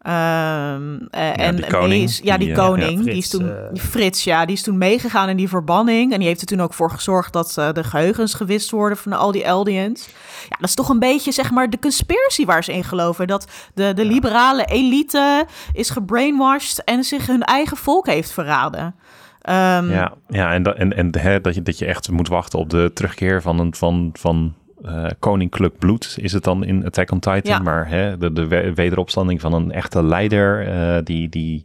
S2: Ehm, eh, en
S1: die koning,
S2: is- ja, die
S1: die, eh, ja,
S2: koning, die is
S3: Frits,
S2: toen,
S3: eh.
S2: Frits, ja, die is toen meegegaan in die verbanning. En die heeft er toen ook voor gezorgd dat eh, de geheugens gewist worden van al die Eldians. Ja, dat is toch een beetje, zeg maar, de conspiracy waar ze in geloven. Dat de, de liberale elite is gebrainwashed en zich hun eigen volk heeft verraden. Ehm,
S1: Ja, ja en, da- en, en hè, dat, je, dat je echt moet wachten op de terugkeer van, een, van, van eh, koninklijk bloed, is het dan in Attack on Titan.
S2: Ja.
S1: Maar hè, de, de we- wederopstanding van een echte leider eh, die, die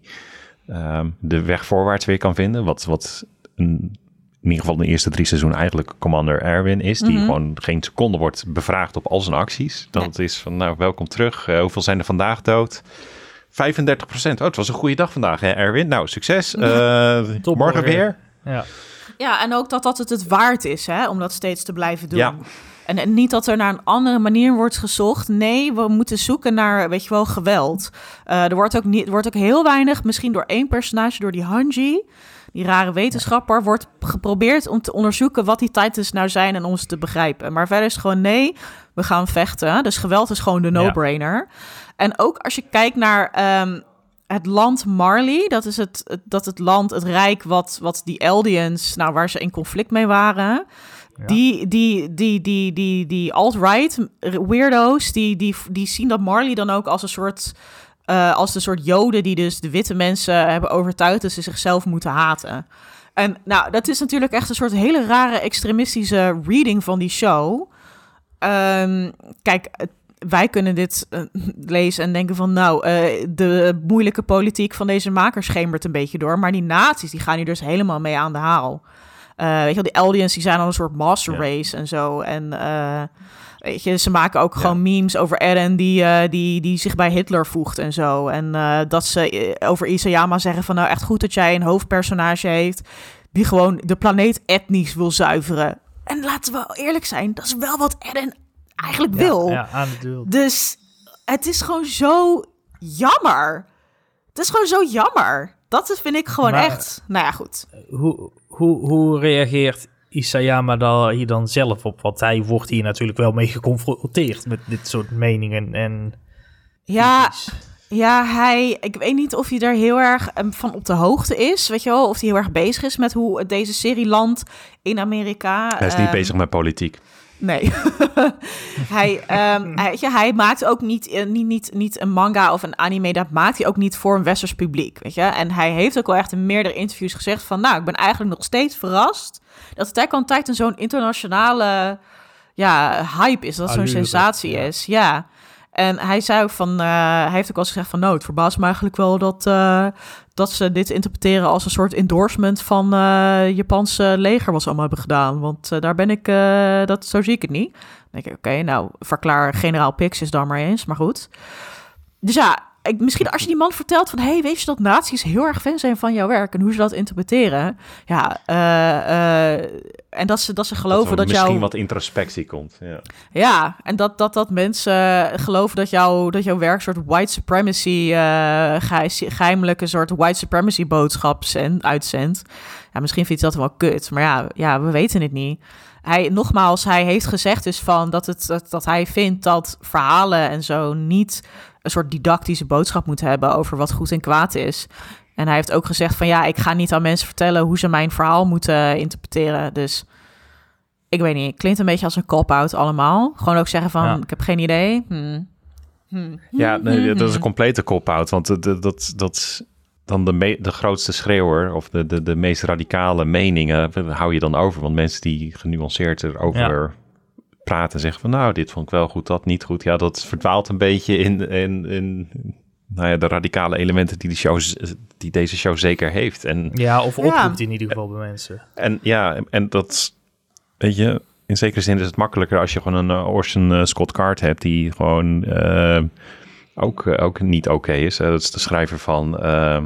S1: ehm, de weg voorwaarts weer kan vinden. Wat, wat een, in ieder geval in de eerste drie seizoenen eigenlijk Commander Erwin is. Die
S2: Mhm.
S1: gewoon geen seconde wordt bevraagd op al zijn acties. Dat
S2: Nee.
S1: is van, nou, welkom terug. Eh, hoeveel zijn er vandaag dood? 35 procent. Oh, het was een goede dag vandaag, hè, Erwin? Nou, succes. Eh,
S3: Top,
S1: morgen weer.
S3: Ja.
S2: Ja, en ook dat, dat het het waard is hè, om dat steeds te blijven doen.
S1: Ja.
S2: En, en niet dat er naar een andere manier wordt gezocht. Nee, we moeten zoeken naar, weet je wel, geweld. Eh, er, wordt ook niet, er wordt ook heel weinig, misschien door één personage, door die Hanji, die rare wetenschapper, wordt geprobeerd om te onderzoeken wat die titans nou zijn en om ze te begrijpen. Maar verder is het gewoon nee, we gaan vechten. Dus geweld is gewoon de no-brainer. En ook als je kijkt naar ehm, het land Marley, dat is het, het- dat het land, het rijk wat, wat die Eldians, nou waar ze in conflict mee waren.
S3: Ja.
S2: Die, die, die, die, die, die alt-right weirdo's, die, die, die zien dat Marley dan ook als een soort, eh, als de soort joden die dus de witte mensen hebben overtuigd dat ze zichzelf moeten haten. En nou, dat is natuurlijk echt een soort hele rare extremistische reading van die show. Ehm, kijk, wij kunnen dit eh, lezen en denken van... nou, eh, de moeilijke politiek van deze makers schemert een beetje door. Maar die nazi's, die gaan hier dus helemaal mee aan de haal. Weet je wel, die Eldians, die zijn al een soort master
S1: Ja.
S2: race en zo. En eh, weet je, ze maken ook gewoon memes over Eren... Die, eh, die, die zich bij Hitler voegt en zo. En eh, dat ze eh, over Isayama zeggen van... nou, echt goed dat jij een hoofdpersonage heeft... die gewoon de planeet etnisch wil zuiveren. En laten we eerlijk zijn, dat is wel wat Eren eigenlijk wil.
S3: Ja, aan de deur.
S2: Dus het is gewoon zo jammer. Het is gewoon zo jammer. Dat vind ik gewoon
S3: Maar-
S2: echt. Nou ja, goed.
S3: Hoe, hoe, hoe reageert Isayama daar hier dan zelf op? Want hij wordt hier natuurlijk wel mee geconfronteerd met dit soort meningen en...
S2: Ja, ja, hij. Ik weet niet of hij er heel erg em, van op de hoogte is. Weet je wel? Of hij heel erg bezig is met hoe deze serie landt in Amerika.
S1: Hij is niet
S2: Ehm,
S1: bezig met politiek.
S2: Nee. hij, ehm, hij, hij maakt ook niet, eh, niet, niet, niet een manga of een anime. Dat maakt hij ook niet voor een westers publiek. Weet je? En hij heeft ook wel echt in meerdere interviews gezegd van... nou, ik ben eigenlijk nog steeds verrast... dat Attack on Titan zo'n internationale ja, hype is. Dat zo'n sensatie
S3: ja.
S2: is. Ja. En hij zei ook van... eh, hij heeft ook al eens gezegd van... nou, het verbaast me eigenlijk wel dat... eh, dat ze dit interpreteren als een soort endorsement van eh Japanse leger wat ze allemaal hebben gedaan. Want eh, daar ben ik, eh, dat, zo zie ik het niet. Dan denk ik, oké, nou, verklaar generaal Pix is dan maar eens, maar goed. Dus ja, ik, misschien als je die man vertelt van... hey, weet je dat nazi's heel erg fan zijn van jouw werk... en hoe ze dat interpreteren. Ja, eh, eh, en dat ze, dat ze geloven
S1: er
S2: dat,
S1: misschien
S2: jouw...
S1: wat introspectie komt. Ja.
S2: Ja, en dat, dat, dat mensen geloven dat, jou, dat jouw werk soort white supremacy, eh ge- geheimelijke soort white supremacy boodschap zen- uitzendt. Ja, misschien vindt hij dat wel kut, maar ja, ja, we weten het niet. Hij, nogmaals, hij heeft gezegd dus van dat, het, dat, dat hij vindt dat verhalen en zo niet een soort didactische boodschap moeten hebben over wat goed en kwaad is. En hij heeft ook gezegd van ja, ik ga niet aan mensen vertellen hoe ze mijn verhaal moeten interpreteren. Dus ik weet niet, klinkt een beetje als een cop-out allemaal. Gewoon ook zeggen van,
S3: Ja.
S2: ik heb geen idee. Hmm. Hmm.
S1: Ja, nee, dat is een complete cop-out. Want dat, dat, dat, dat dan de, me- de grootste schreeuwer of de, de, de meest radicale meningen hou je dan over. Want mensen die genuanceerd erover praten zeggen van nou, dit vond ik wel goed, dat niet goed. Ja, dat verdwaalt een beetje in, in, in nou ja, de radicale elementen die, die, show, die deze show zeker heeft. En
S3: Ja, of
S2: Ja.
S3: oproept in ieder geval bij mensen.
S1: En ja, en dat, weet je, in zekere zin is het makkelijker als je gewoon een eh, Orson eh, Scott Card hebt die gewoon eh, ook, ook niet oké is. Dat is de schrijver van eh,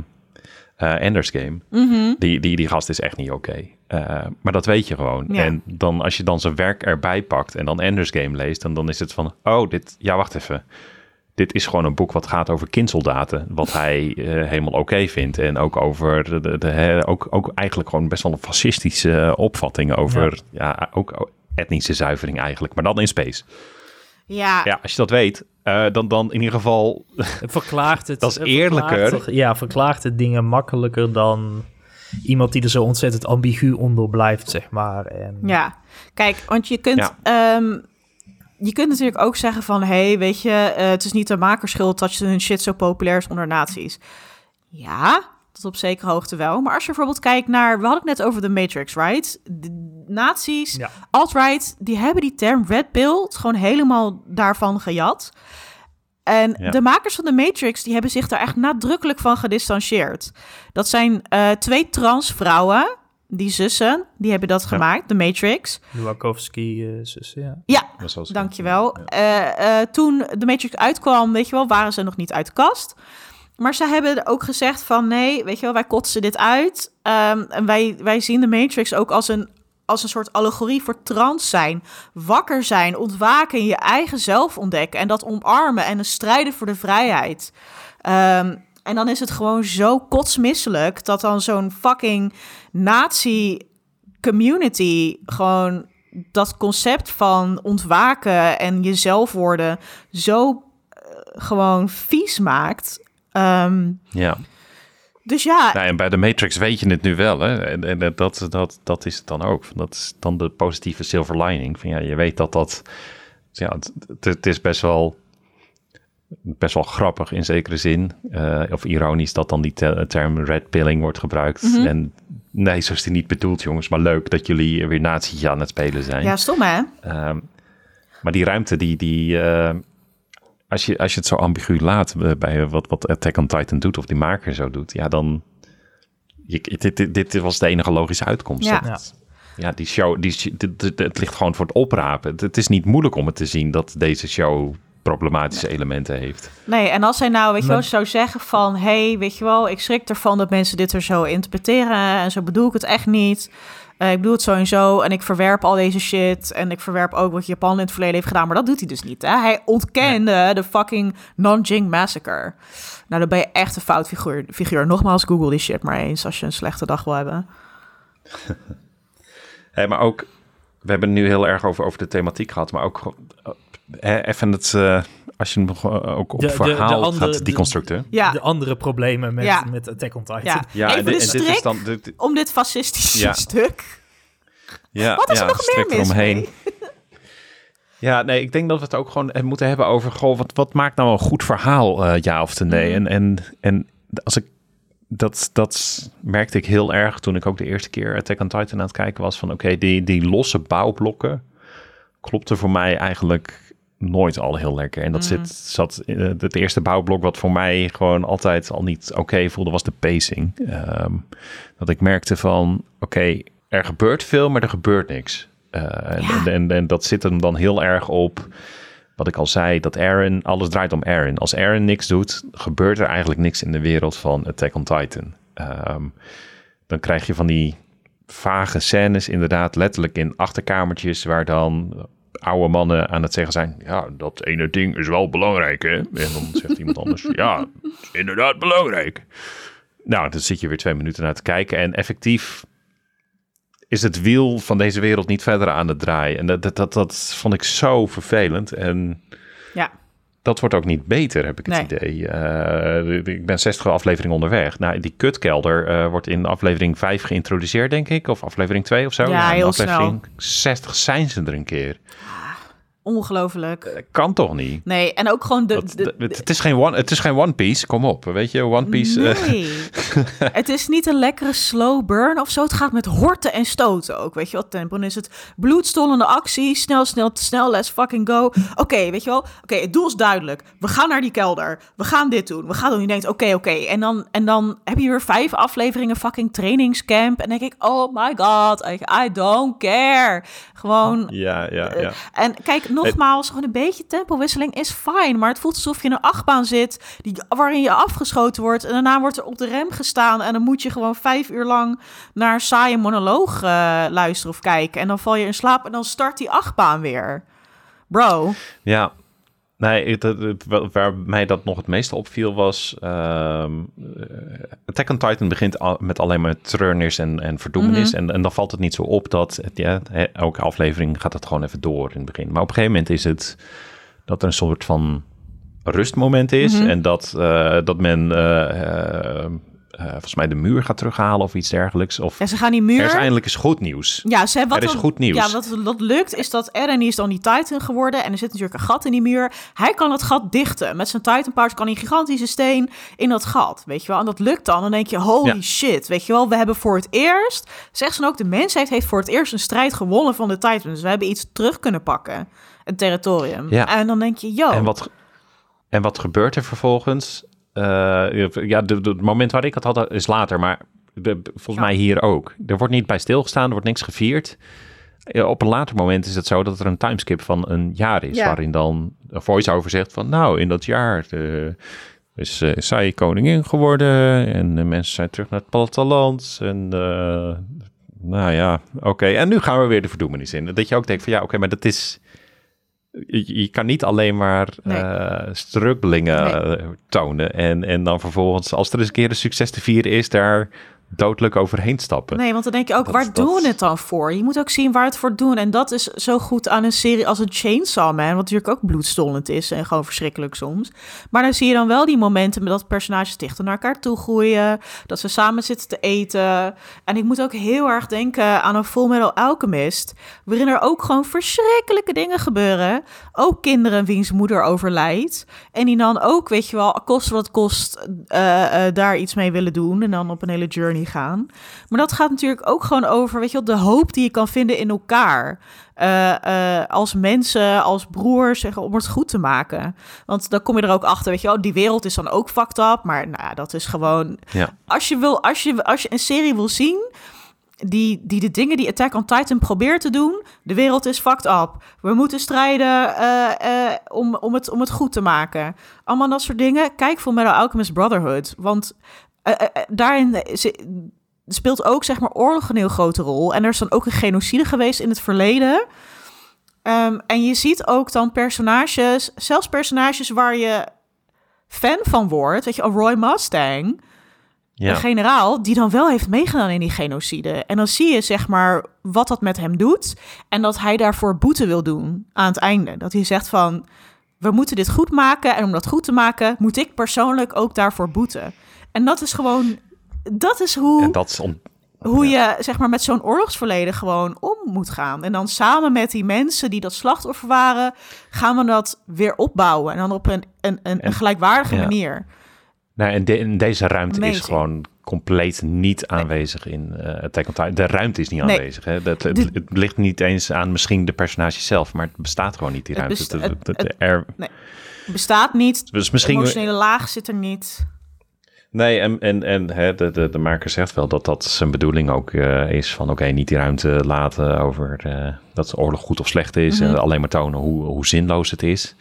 S1: Ender's Game.
S2: Mhm.
S1: Die, die, die gast is echt niet oké. Eh, maar dat weet je gewoon.
S2: Ja.
S1: En dan als je dan zijn werk erbij pakt en dan Ender's Game leest, dan, dan is het van, oh, dit, ja, wacht even. Dit is gewoon een boek wat gaat over kindsoldaten. Wat hij eh, helemaal oké vindt. En ook over de, de, de- hè, ook, ook eigenlijk gewoon best wel een fascistische opvatting over ja. ook etnische zuivering eigenlijk. Maar dan in space.
S2: Ja,
S1: Ja, als je dat weet, eh, dan, dan in ieder geval
S3: Het verklaart het.
S1: Dat is
S3: het
S1: eerlijker.
S3: verklaart ja, verklaart het dingen makkelijker dan iemand die er zo ontzettend ambigu onder blijft, zeg maar. En,
S2: Ja, kijk, want je kunt,
S1: Ja.
S2: ehm, je kunt natuurlijk ook zeggen van... hé, hey, weet je, eh, het is niet de makerschuld dat hun shit zo populair is onder nazi's. Ja, tot op zekere hoogte wel. Maar als je bijvoorbeeld kijkt naar... We hadden het net over de Matrix, right? De nazi's,
S3: Ja.
S2: alt-right, die hebben die term red pill gewoon helemaal daarvan gejat. En
S1: Ja.
S2: de makers van de Matrix, die hebben zich daar echt nadrukkelijk van gedistanceerd. Dat zijn eh, twee transvrouwen, die zussen, die hebben dat gemaakt, de Matrix.
S3: Wachowski, eh, ja.
S2: Ja, dankjewel. Eh, eh, toen de Matrix uitkwam, weet je wel, waren ze nog niet uit de kast. Maar ze hebben ook gezegd van nee, weet je wel, wij kotsen dit uit. Ehm, en wij, wij zien de Matrix ook als een, als een soort allegorie voor trans zijn. Wakker zijn, ontwaken, je eigen zelf ontdekken. En dat omarmen en een strijden voor de vrijheid. Ehm, en dan is het gewoon zo kotsmisselijk dat dan zo'n fucking nazi community gewoon dat concept van ontwaken en jezelf worden zo eh, gewoon vies maakt. Ehm,
S1: Ja.
S2: Dus ja,
S1: Nou, en bij de Matrix weet je het nu wel. Hè? En, en dat, dat, dat is het dan ook. Dat is dan de positieve silver lining. Van, ja, je weet dat dat... Ja, het, het- is best wel, best wel grappig in zekere zin. eh, of ironisch dat dan die te- term red pilling wordt gebruikt.
S2: Mhm.
S1: En nee, zo is die niet bedoeld, jongens. Maar leuk dat jullie weer nazi's aan het spelen zijn.
S2: ja, stom hè?
S1: Ehm, maar die ruimte, die, die, eh, als, je, als je het zo ambigu laat eh, bij wat, wat Attack on Titan doet, of die maker zo doet, ja, dan. Je, dit, dit, dit was de enige logische uitkomst.
S2: Ja.
S1: Dat- ja, die show, die, dit- dit- het ligt gewoon voor het oprapen. Het, het is niet moeilijk om het te zien dat deze show problematische elementen heeft.
S2: Nee, en als hij nou, weet je wel, zou zeggen van... hey, weet je wel, ik schrik ervan dat mensen dit er zo interpreteren... en zo bedoel ik het echt niet. Eh, ik bedoel het zo en zo en ik verwerp al deze shit... en ik verwerp ook wat Japan in het verleden heeft gedaan... maar dat doet hij dus niet, hè? Hij ontkende de fucking Nanjing Massacre. Nou, dan ben je echt een fout figuur. figuur. Nogmaals, google die shit maar eens... als je een slechte dag wil hebben.
S1: Hey, maar ook, we hebben het nu heel erg over, over de thematiek gehad, maar ook eh, even het, eh, als je hem gewoon ook op
S3: De- de-
S1: verhaal
S3: de andere-
S1: gaat deconstructen.
S2: Ja,
S3: De andere problemen met,
S2: Ja.
S3: met Attack on Titan.
S2: ja.
S1: Ja,
S2: even
S1: en,
S2: de
S1: dit- is dan... Dit,
S2: om dit fascistische
S1: Ja.
S2: stuk.
S1: Ja,
S2: Wat is er nog
S1: strik
S2: meer mis
S1: eromheen. Ja, nee, ik denk dat we het ook gewoon eh, moeten hebben over... Goh, wat, wat maakt nou een goed verhaal, eh, ja of te nee?
S2: Mhm.
S1: En, en, en als ik... Dat, dat merkte ik heel erg toen ik ook de eerste keer Attack on Titan aan het kijken was. Van oké, die, die losse bouwblokken klopte voor mij eigenlijk nooit al heel lekker. En dat
S2: Mhm.
S1: zit, zat... eh, Het eerste bouwblok wat voor mij gewoon altijd al niet oké voelde, was de pacing. Ehm, dat ik merkte van, oké, er gebeurt veel, maar er gebeurt niks. Eh, en,
S2: Ja.
S1: en, en, en dat zit hem dan heel erg op, wat ik al zei, dat Aaron, alles draait om Aaron. Als Aaron niks doet, gebeurt er eigenlijk niks in de wereld van Attack on Titan. Ehm, dan krijg je van die vage scènes, inderdaad, letterlijk in achterkamertjes, waar dan oude mannen aan het zeggen zijn, ja, dat ene ding is wel belangrijk, hè? En dan zegt iemand anders, ja, is inderdaad belangrijk. Nou, dan zit je weer twee minuten naar te kijken en effectief is het wiel van deze wereld niet verder aan het draaien. En dat, dat, dat, dat vond ik zo vervelend. En
S2: Ja.
S1: Dat wordt ook niet beter, heb ik het
S2: Nee.
S1: idee. Eh, ik ben 60 afleveringen onderweg. Nou, die kutkelder eh, wordt in aflevering 5 geïntroduceerd, denk ik. Of aflevering 2 of zo.
S2: Ja, heel
S1: aflevering 60 zijn ze er een keer.
S2: Ongelooflijk.
S1: Dat kan toch niet?
S2: Nee, en ook gewoon de...
S1: Dat,
S2: de,
S1: dat- het, is geen one, het is geen One Piece, kom op. Weet je, One Piece... eh,
S2: het is niet een lekkere slow burn of zo. Het gaat met horten en stoten ook. Weet je wat? Tempo. Dan is het bloedstollende actie. Snel, snel, snel. Let's fucking go. Oké, weet je wel? Oké, het doel is duidelijk. We gaan naar die kelder. We gaan dit doen. We gaan doen. Je denkt, oké, oké. En, dan, en dan heb je weer vijf afleveringen fucking trainingscamp. En denk ik, oh my god. I, I don't care. Gewoon...
S1: ja, ja, ja.
S2: En kijk, nogmaals, gewoon een beetje tempowisseling is fijn. Maar het voelt alsof je in een achtbaan zit die, waarin je afgeschoten wordt. En daarna wordt er op de rem gestaan. En dan moet je gewoon vijf uur lang naar saaie monoloog uh, luisteren of kijken. En dan val je in slaap en dan start die achtbaan weer. Bro.
S1: Ja, Nee, waar mij dat nog het meeste opviel was... Uh, Attack on Titan begint al, met alleen maar treurnis en, en verdoemenis. Mhm. en, en dan valt het niet zo op dat... Ja, elke aflevering gaat het gewoon even door in het begin. Maar op een gegeven moment is het dat er een soort van rustmoment is. Mhm. En dat, uh, dat men... Uh, uh, volgens mij de muur gaat terughalen of iets dergelijks. Of
S2: ja, ze gaan die muur...
S1: Er is eindelijk eens goed nieuws.
S2: Ja, ze hebben
S1: wat er is goed nieuws.
S2: Ja, wat, wat lukt is dat Eren is dan die Titan geworden. En er zit natuurlijk een gat in die muur. Hij kan het gat dichten. Met zijn Titan Powers kan hij een gigantische steen in dat gat. Weet je wel? En dat lukt dan. Dan denk je, holy shit. Weet je wel, we hebben voor het eerst... Zegt ze ook, de mensheid heeft voor het eerst een strijd gewonnen van de Titans. Dus we hebben iets terug kunnen pakken. Een territorium. Ja. En dan denk je, yo...
S1: En wat, en wat gebeurt er vervolgens? Uh, ja, het moment waar ik het had is later, maar de, volgens mij hier ook. Er wordt niet bij stilgestaan, er wordt niks gevierd. Op een later moment is het zo dat er een timeskip van een jaar is, waarin dan een voice-over zegt van, nou, in dat jaar uh, is uh, zij koningin geworden en de mensen zijn terug naar het platteland en nou ja, oké. En nu gaan we weer de verdoemenis in. Dat je ook denkt van, ja, oké, maar dat is je, kan niet alleen maar nee. uh, struggelingen eh, tonen. En, en dan vervolgens, als er eens een keer een succes te vieren is, daar doodelijk overheen stappen.
S2: Nee, want dan denk je ook, waar doen we het dan voor? Je moet ook zien waar het voor doen. En dat is zo goed aan een serie als een Chainsaw Man, wat natuurlijk ook bloedstollend is en gewoon verschrikkelijk soms. Maar dan zie je dan wel die momenten met dat personages dichter naar elkaar toe groeien, dat ze samen zitten te eten. En ik moet ook heel erg denken aan een Full Metal Alchemist, waarin er ook gewoon verschrikkelijke dingen gebeuren. Ook kinderen wiens moeder overlijdt. En die dan ook, weet je wel, kost wat kost, uh, uh, daar iets mee willen doen. En dan op een hele journey gaan. Maar dat gaat natuurlijk ook gewoon over, weet je wel, de hoop die je kan vinden in elkaar. Uh, als mensen, als broers, zeggen, om het goed te maken. Want dan kom je er ook achter, weet je wel, die wereld is dan ook fucked up. Maar nou, dat is gewoon...
S1: Ja.
S2: Als, je wil, als, je, als je een serie wil zien die, die de dingen die Attack on Titan probeert te doen. De wereld is fucked up. We moeten strijden uh, uh, om, om, het, om het goed te maken. Allemaal dat soort dingen. Kijk voor Metal Alchemist Brotherhood. Want daarin speelt ook zeg maar oorlog een heel grote rol. En er is dan ook een genocide geweest in het verleden. Um, en je ziet ook dan personages, zelfs personages waar je fan van wordt. Weet je, Roy Mustang, ja. een generaal, die dan wel heeft meegedaan in die genocide. En dan zie je zeg maar wat dat met hem doet. En dat hij daarvoor boete wil doen aan het einde. Dat hij zegt van, we moeten dit goed maken. En om dat goed te maken, moet ik persoonlijk ook daarvoor boeten. En dat is gewoon, dat is hoe,
S1: en dat is
S2: hoe je zeg maar met zo'n oorlogsverleden gewoon om moet gaan. En dan samen met die mensen die dat slachtoffer waren, gaan we dat weer opbouwen. En dan op een, een, een, een gelijkwaardige manier.
S1: Nou, en in deze ruimte is gewoon compleet niet aanwezig in uh, Attack on Titan. De ruimte is niet aanwezig. Hè? Dat, het, het, ligt niet eens aan misschien de personages zelf, maar het bestaat gewoon niet, die ruimte.
S2: Het, besta het, nee. bestaat niet. Dus misschien... De emotionele laag zit er niet.
S1: Nee, en, en, en hè, de, de, de maker zegt wel dat dat zijn bedoeling ook uh, is van oké, niet die ruimte laten over uh, dat oorlog goed of slecht is. Mm -hmm. alleen maar tonen hoe, hoe zinloos het is.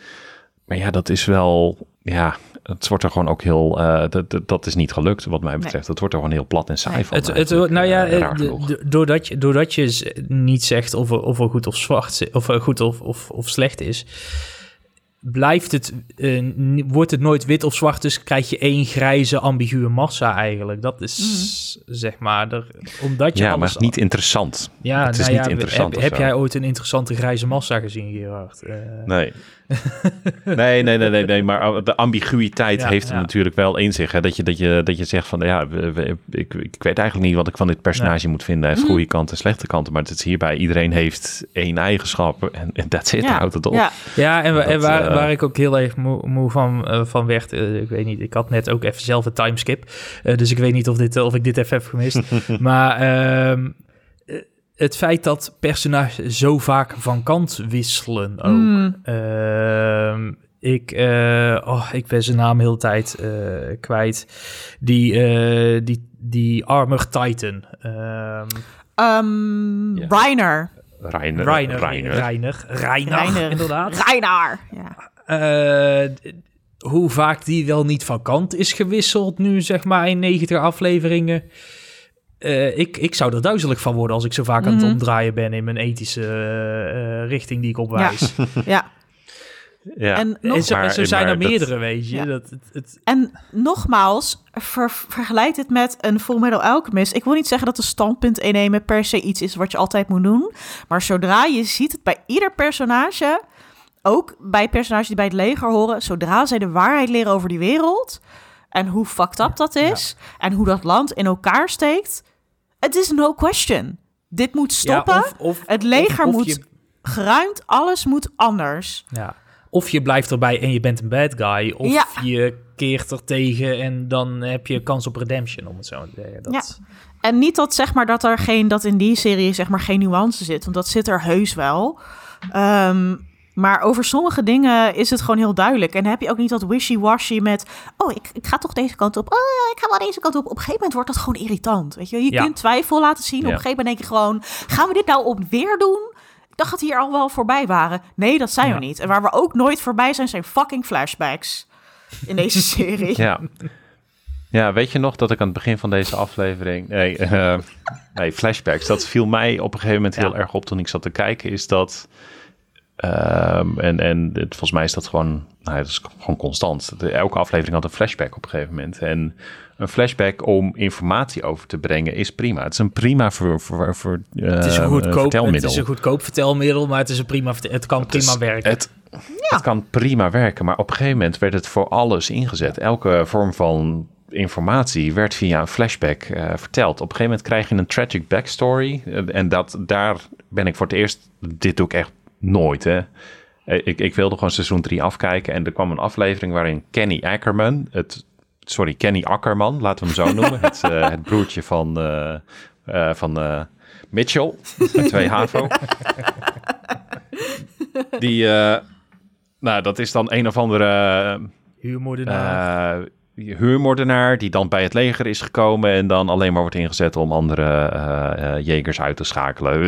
S1: Maar ja, dat is wel, ja, het wordt er gewoon ook heel, uh, dat, dat is niet gelukt wat mij betreft. Nee. Het wordt er gewoon heel plat en saai van.
S3: Het, het, nou ja, doordat je, doordat je niet zegt of er, of er goed of zwart, of goed of, of, of slecht is blijft het, uh, wordt het nooit wit of zwart, dus krijg je één grijze ambiguë massa eigenlijk. Dat is mm. zeg maar, er, omdat je
S1: Ja, alles maar het is niet interessant.
S3: Ja,
S1: het
S3: is
S1: nou niet interessant.
S3: Heb, heb jij ooit een interessante grijze massa gezien, Gerard? Uh...
S1: Nee. Nee, nee, nee, nee, nee, maar de ambiguïteit ja, heeft ja. natuurlijk wel in zich. Hè? Dat, je, dat, je, dat je zegt van, ja, ik, ik weet eigenlijk niet wat ik van dit personage nee. moet vinden. Hij heeft goede kanten en slechte kanten, maar het is hierbij, iedereen heeft één eigenschap en, en that's it, ja. houdt het op.
S3: Ja, ja en, dat, en waar, uh, waar ik ook heel erg moe, moe van, uh, van werd, uh, ik weet niet, ik had net ook even zelf een timeskip, dus ik weet niet of, dit, of ik dit even heb gemist. maar ehm, het feit dat personages zo vaak van kant wisselen ook. Mm. Uh, ik, uh, oh, ik ben zijn naam heel de tijd uh, kwijt. Die, uh, die, die Armor Titan.
S2: Um, um. Reiner.
S1: Reiner.
S3: Reiner,
S1: Reiner.
S3: Reiner, Reiner,
S2: Reiner.
S3: inderdaad.
S2: Reinaar. Ja.
S3: Eh, hoe vaak die wel niet van kant is gewisseld nu, zeg maar, in 90 afleveringen. Eh, ik, ik zou er duizelig van worden als ik zo vaak aan het
S2: Mhm.
S3: omdraaien ben in mijn ethische eh, richting die ik opwijs.
S2: ja.
S1: Ja.
S2: En, nog,
S3: En zo,
S1: Maar-
S3: en zo zijn er
S1: dat-
S3: meerdere, weet je.
S2: Ja.
S3: Dat, het, het,
S2: en nogmaals, ver, vergelijk dit met een Full Metal Alchemist. Ik wil niet zeggen dat een standpunt innemen per se iets is wat je altijd moet doen. Maar zodra je ziet het bij ieder personage, ook bij personages die bij het leger horen, zodra zij de waarheid leren over die wereld en hoe fucked up dat is en hoe dat land in elkaar steekt, het is no question. Dit moet stoppen.
S3: Ja, of, of,
S2: het leger
S3: of-
S2: moet
S3: je-
S2: geruimd, alles moet anders.
S3: Ja. Of je blijft erbij en je bent een bad guy. Of
S2: Ja.
S3: je keert er tegen en dan heb je kans op redemption, om het zo te zeggen. Dat,
S2: En niet dat zeg maar dat er geen dat in die serie zeg maar geen nuance zit, want dat zit er heus wel. Ehm, maar over sommige dingen is het gewoon heel duidelijk. En dan heb je ook niet dat wishy-washy met... oh, ik, ik ga toch deze kant op. Oh, ik ga wel deze kant op. Op een gegeven moment wordt dat gewoon irritant. Weet je, je
S3: Ja.
S2: kunt twijfel laten zien. Op een gegeven moment denk je gewoon... gaan we dit nou op weer doen? Ik dacht dat hier al wel voorbij waren. Nee, dat zijn we niet. En waar we ook nooit voorbij zijn, zijn fucking flashbacks. In deze serie.
S1: Ja. Ja, weet je nog dat ik aan het begin van deze aflevering... Nee, eh, nee flashbacks. Dat viel mij op een gegeven moment heel
S3: Ja.
S1: erg op toen ik zat te kijken. Is dat... ehm, en en het, volgens mij is dat gewoon... Nou, het is gewoon constant. De- elke aflevering had een flashback op een gegeven moment. En een flashback om informatie over te brengen is prima. Het is een prima voor, voor, voor,
S3: het, is een
S1: eh,
S3: goedkoop, het
S1: vertelmiddel.
S3: is een goedkoop vertelmiddel, maar het, is een prima, het kan prima werken.
S1: Het, het kan prima werken, maar op een gegeven moment werd het voor alles ingezet. Elke vorm van informatie werd via een flashback eh, verteld. Op een gegeven moment krijg je een tragic backstory. eh, en dat, daar ben ik voor het eerst... Dit doe ik echt nooit, hè. Eh, Ik, ik wilde gewoon seizoen 3 afkijken. En er kwam een aflevering waarin Kenny Ackerman... Het, sorry, Kenny Ackerman, laten we hem zo noemen. het, eh, het broertje van, eh, van Mitchell, met twee HAVO. Die... nou, dat is dan een of andere
S3: Huurmoordenaar.
S1: Huurmoordenaar die dan bij het leger is gekomen en dan alleen maar wordt ingezet om andere eh, eh, jegers uit te schakelen.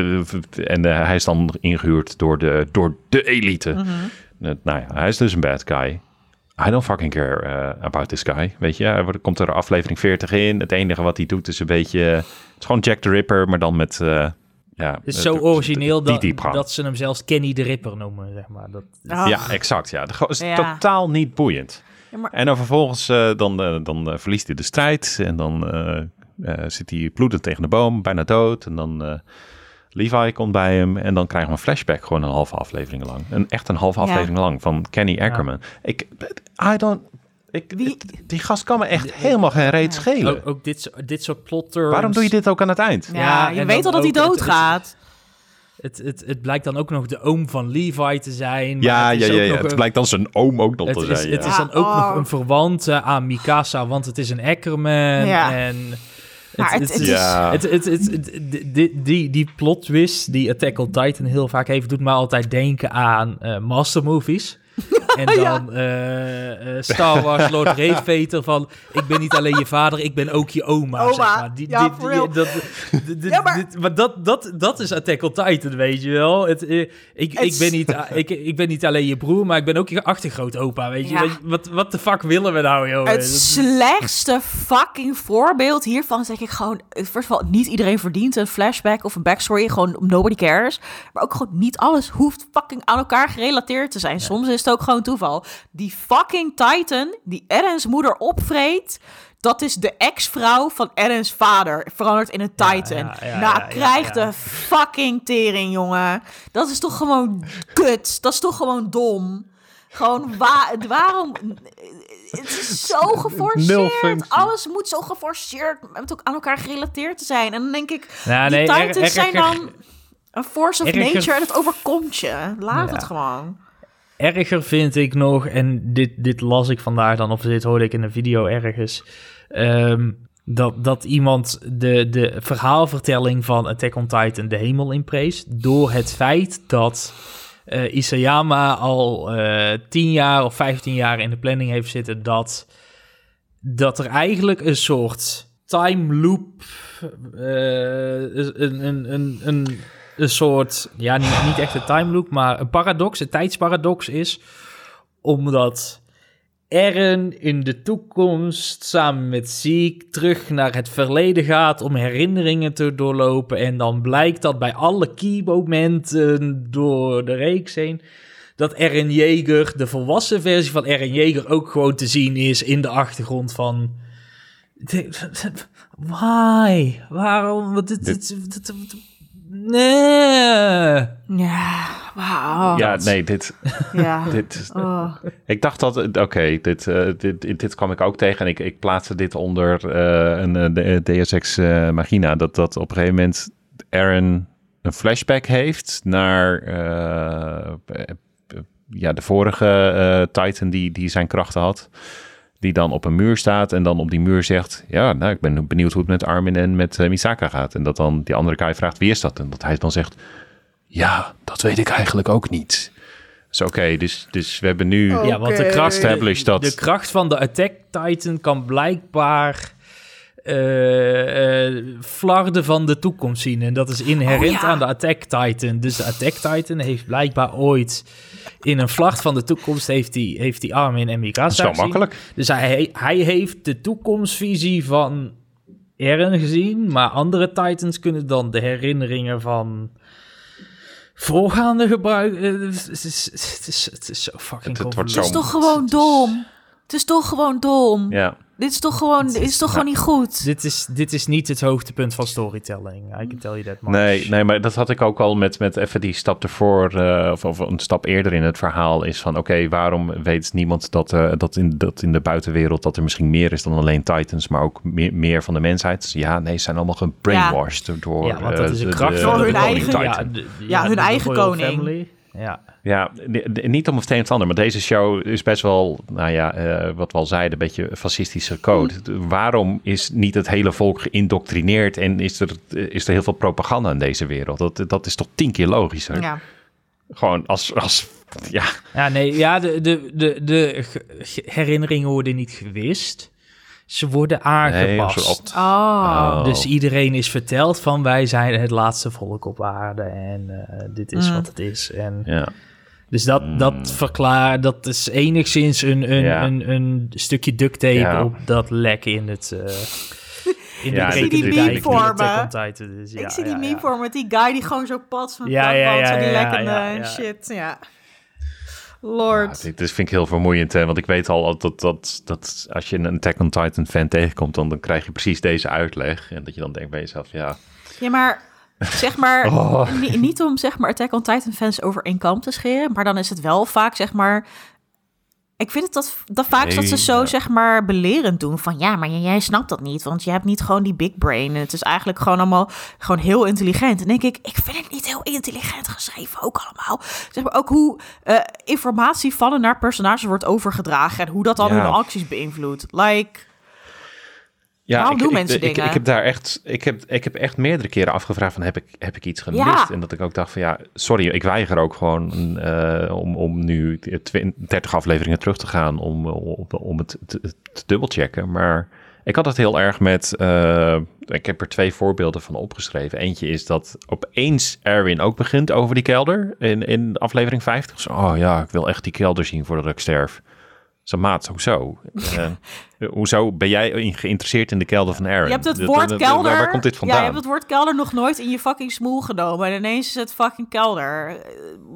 S1: Eh, En eh, hij is dan ingehuurd door de, door de elite.
S2: Mhm.
S1: Nou ja, hij is dus een bad guy. I don't fucking care about this guy. Weet je, wordt- komt er aflevering 40 in. Het enige wat hij doet is een beetje... Het is gewoon Jack the Ripper, maar dan met... eh, ja,
S3: het is zo
S1: de-
S3: origineel
S1: die
S3: dat, dat ze hem zelfs Kenny de Ripper noemen, zeg maar. Dat,
S2: Ach,
S1: Ja, exact. Ja. Het is
S2: Ja.
S1: totaal niet boeiend.
S2: Ja, maar-
S1: En dan vervolgens eh, dan, eh, dan eh, verliest hij de strijd. En dan eh, eh, zit hij bloedend tegen de boom, bijna dood. En dan eh, Levi komt bij hem. En dan krijgen we een flashback gewoon een halve aflevering lang. Een, echt een halve
S2: Ja.
S1: aflevering lang van Kenny Ackerman. Ik, I don't... Ik,
S2: Wie-
S1: Die gast kan me echt helemaal geen reet schelen.
S3: ook, ook dit, dit soort plot turns.
S1: Waarom doe je dit ook aan het eind?
S2: ja,
S3: Ja,
S2: je weet al dat hij
S3: ook het- het-
S2: doodgaat.
S3: Het, het, het blijkt dan ook nog de oom van Levi te zijn. maar
S1: Ja,
S3: het
S1: ja, ja, ja. Het
S3: een-
S1: blijkt dan zijn oom ook nog te
S3: is,
S1: zijn.
S3: het
S1: ja.
S3: is dan ook nog
S2: oh.
S3: een verwant aan Mikasa, want het is een Ackerman.
S2: Ja.
S3: En
S2: Maar het- het is-
S1: Ja.
S3: het, het, het, het- die, die, die plot twist die Attack on Titan heel vaak heeft, doet mij altijd denken aan eh master movies. En dan eh, eh, Star Wars Lord van... Ik ben niet alleen je vader, ik ben ook je oma.
S2: Oma,
S3: zeg maar. Die,
S2: ja,
S3: dit- die- dat, dit-
S2: Ja, maar-
S3: dit- maar dat, dat, dat is Attack on Titan, weet je wel. Het, eh, ik, ik, ben niet, ik, ik ben niet alleen je broer, maar ik ben ook je achtergrootopa, weet je.
S2: Ja.
S3: Weet je, Wat, wat de fuck willen we nou, joh?
S2: Het slechtste fucking voorbeeld hiervan is denk ik gewoon... First of all, niet iedereen verdient een flashback of een backstory. Gewoon nobody cares. Maar ook gewoon niet alles hoeft fucking aan elkaar gerelateerd te zijn. Soms is het ook gewoon toeval. Die fucking Titan die Eren's moeder opvreet... Dat is de ex-vrouw van Eren's vader. Veranderd in een Titan.
S3: ja, ja,
S2: nou,
S3: ja,
S2: krijg de fucking tering, jongen. Dat is toch gewoon kut. Dat is toch gewoon dom. Gewoon wa waarom... Het is zo geforceerd. Alles moet zo geforceerd met ook aan elkaar gerelateerd te zijn. En dan denk ik,
S3: Nou,
S2: die
S3: nee, er-
S2: Titans zijn dan een force of nature en het overkomt je. Laat het gewoon.
S3: Erger vind ik nog, en dit, dit las ik vandaag dan, of dit hoorde ik in een video ergens, ehm, dat, dat iemand de, de verhaalvertelling van Attack on Titan de hemel inprees door het feit dat eh, Isayama al eh 10 jaar of 15 jaar in de planning heeft zitten dat, dat er eigenlijk een soort time loop, eh, een soort, ja, niet, echt een time loop, maar een paradox, een tijdsparadox is. Omdat Eren in de toekomst samen met Zeke terug naar het verleden gaat om herinneringen te doorlopen. En dan blijkt dat bij alle key momenten door de reeks heen dat Eren Jaeger, de volwassen versie van Eren Jaeger, ook gewoon te zien is in de achtergrond van. Why? Waarom? Dit, dit- dit- Nee.
S2: Ja, wauw.
S1: Ja, nee, dit,
S2: Ja.
S1: dit,
S2: Oh.
S1: Ik dacht dat, oké, dit, eh, dit, dit, dit kwam ik ook tegen en ik, ik plaatste dit onder eh, een eh, de- Deus Ex eh, Machina. Dat, dat op een gegeven moment Aaron een flashback heeft naar ja, de vorige Titan die, die zijn krachten had. Die dan op een muur staat en dan op die muur zegt... Ja, nou, ik ben benieuwd hoe het met Armin en met eh, Misaka gaat. En dat dan die andere guy vraagt, wie is dat? En dat hij dan zegt... Ja, dat weet ik eigenlijk ook niet. Dus oké, dus, dus we hebben nu...
S3: Ja, want de kracht,
S1: Established dat-
S3: de kracht van de Attack Titan kan blijkbaar eh eh, flarden van de toekomst zien. En dat is inherent
S2: Oh, ja.
S3: aan de Attack Titan. Dus de Attack Titan heeft blijkbaar ooit in een vlacht van de toekomst heeft hij heeft die Armin en Mikasa
S1: Dat is wel
S3: gezien.
S1: makkelijk.
S3: Dus hij, hij heeft de toekomstvisie van Eren gezien, maar andere Titans kunnen dan de herinneringen van voorgaande gebruiken. Eh, Het is, het is, het is zo fucking
S1: Het- het wordt
S2: Het is
S1: zo-
S2: toch gewoon dom? Het is toch gewoon dom?
S1: Ja.
S2: Dit is toch gewoon, dit is toch gewoon niet goed?
S3: Dit is, dit is niet het hoogtepunt van storytelling. I can tell you that much.
S1: Nee, nee, maar dat had ik ook al met, met even die stap ervoor, eh, of, of een stap eerder in het verhaal, is van oké, waarom weet niemand dat, eh, dat, in, dat in de buitenwereld dat er misschien meer is dan alleen Titans, maar ook meer, meer van de mensheid? Ja, nee, ze zijn allemaal gebrainwashed door
S3: Ja, want dat
S1: eh,
S3: is een kracht van
S2: hun eigen-
S1: Titan.
S3: Ja, de-
S2: Ja, hun eigen koning.
S3: family. Ja.
S1: Ja, niet om het een of ander, maar deze show is best wel, nou ja, eh, wat we al zeiden, een beetje fascistische code. De- Waarom is niet het hele volk geïndoctrineerd en is er, is er heel veel propaganda in deze wereld? Dat, dat is toch tien keer logischer?
S2: Ja.
S1: Gewoon als, als ja,
S3: Ja, nee, ja, de, de, de, de ge- ge- herinneringen worden niet gewist. Ze worden
S1: nee,
S3: aangepast.
S1: op-
S2: Oh.
S1: Oh.
S3: Dus iedereen is verteld van wij zijn het laatste volk op aarde en eh, dit is
S2: Mm.
S3: wat het is. En
S1: ja.
S3: dus dat, dat verklaart, dat is enigszins een, een,
S1: Ja.
S3: een, een stukje duct tape
S1: Ja.
S3: op dat lek in het... eh in
S1: Ja,
S3: de
S1: ik zie die meme
S2: voor me.
S3: Ja,
S2: ik zie die
S3: ja,
S2: meme voor me die guy die gewoon zo pats van
S3: Ja,
S2: ja,
S3: ja,
S2: die
S3: ja,
S2: lekkende
S3: ja, ja.
S2: Ja. Lord.
S1: dit dit vind ik heel vermoeiend, hè? want ik weet al dat, dat, dat als je een Attack on Titan fan tegenkomt, dan, dan krijg je precies deze uitleg. En dat je dan denkt bij jezelf, ja,
S2: Ja, maar zeg maar,
S1: Oh.
S2: ni- niet om zeg maar Attack on Titan fans over één kam te scheren, maar dan is het wel vaak zeg maar. Ik vind het dat, dat vaak is dat ze
S1: Nee,
S2: zo
S1: ja.
S2: zeg maar belerend doen van ja, maar jij, jij snapt dat niet, want je hebt niet gewoon die big brain. En het is eigenlijk gewoon allemaal gewoon heel intelligent. En denk ik, ik vind het niet heel intelligent geschreven ook allemaal. Zeg maar ook hoe eh, informatie van en naar personages wordt overgedragen en hoe dat dan
S1: Ja.
S2: hun acties beïnvloedt. Like,
S1: Ja,
S2: Waarom
S1: ik,
S2: doen
S1: ik-
S2: mensen
S1: ik,
S2: dingen?
S1: Ik, heb daar echt, ik heb, ik heb echt meerdere keren afgevraagd van heb ik, heb ik iets gemist?
S2: Ja.
S1: En dat ik ook dacht van ja, sorry, ik weiger ook gewoon eh, om, om nu 30 afleveringen terug te gaan om, om, om het te, te dubbelchecken. Maar ik had het heel erg met, eh, ik heb er twee voorbeelden van opgeschreven. Eentje is dat opeens Erwin ook begint over die kelder in, in aflevering 50. Zo, oh ja, ik wil echt die kelder zien voordat ik sterf. Zo maat, hoezo? Eh, hoezo ben jij in- geïnteresseerd in de kelder van Aaron?
S2: Je hebt het woord
S1: dat-
S2: kelder.
S1: Waar, waar komt dit
S2: Ja,
S1: vandaan?
S2: je hebt het woord kelder nog nooit in je fucking smoel genomen. En ineens is het fucking kelder. Eh,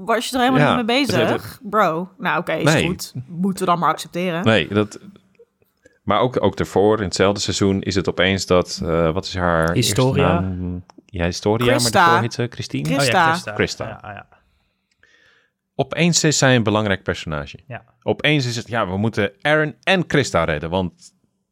S2: Was je er helemaal
S1: Ja,
S2: niet mee bezig?
S1: het-
S2: Bro, nou oké, is
S1: Nee.
S2: goed. Moeten we dan maar accepteren.
S1: Nee, dat... Maar ook, ook daarvoor, in hetzelfde seizoen, is het opeens dat... eh, wat is haar
S3: Historia?
S1: eerste naam? Ja, Historia,
S2: Christa.
S1: maar daarvoor heet ze Christine.
S2: Chris-
S3: Oh ja,
S2: Christa.
S3: Christa.
S1: Christa.
S3: Ja, ja.
S1: Opeens is zij een belangrijk personage.
S3: Ja.
S1: Opeens is het, ja, we moeten Aaron en Christa redden, want...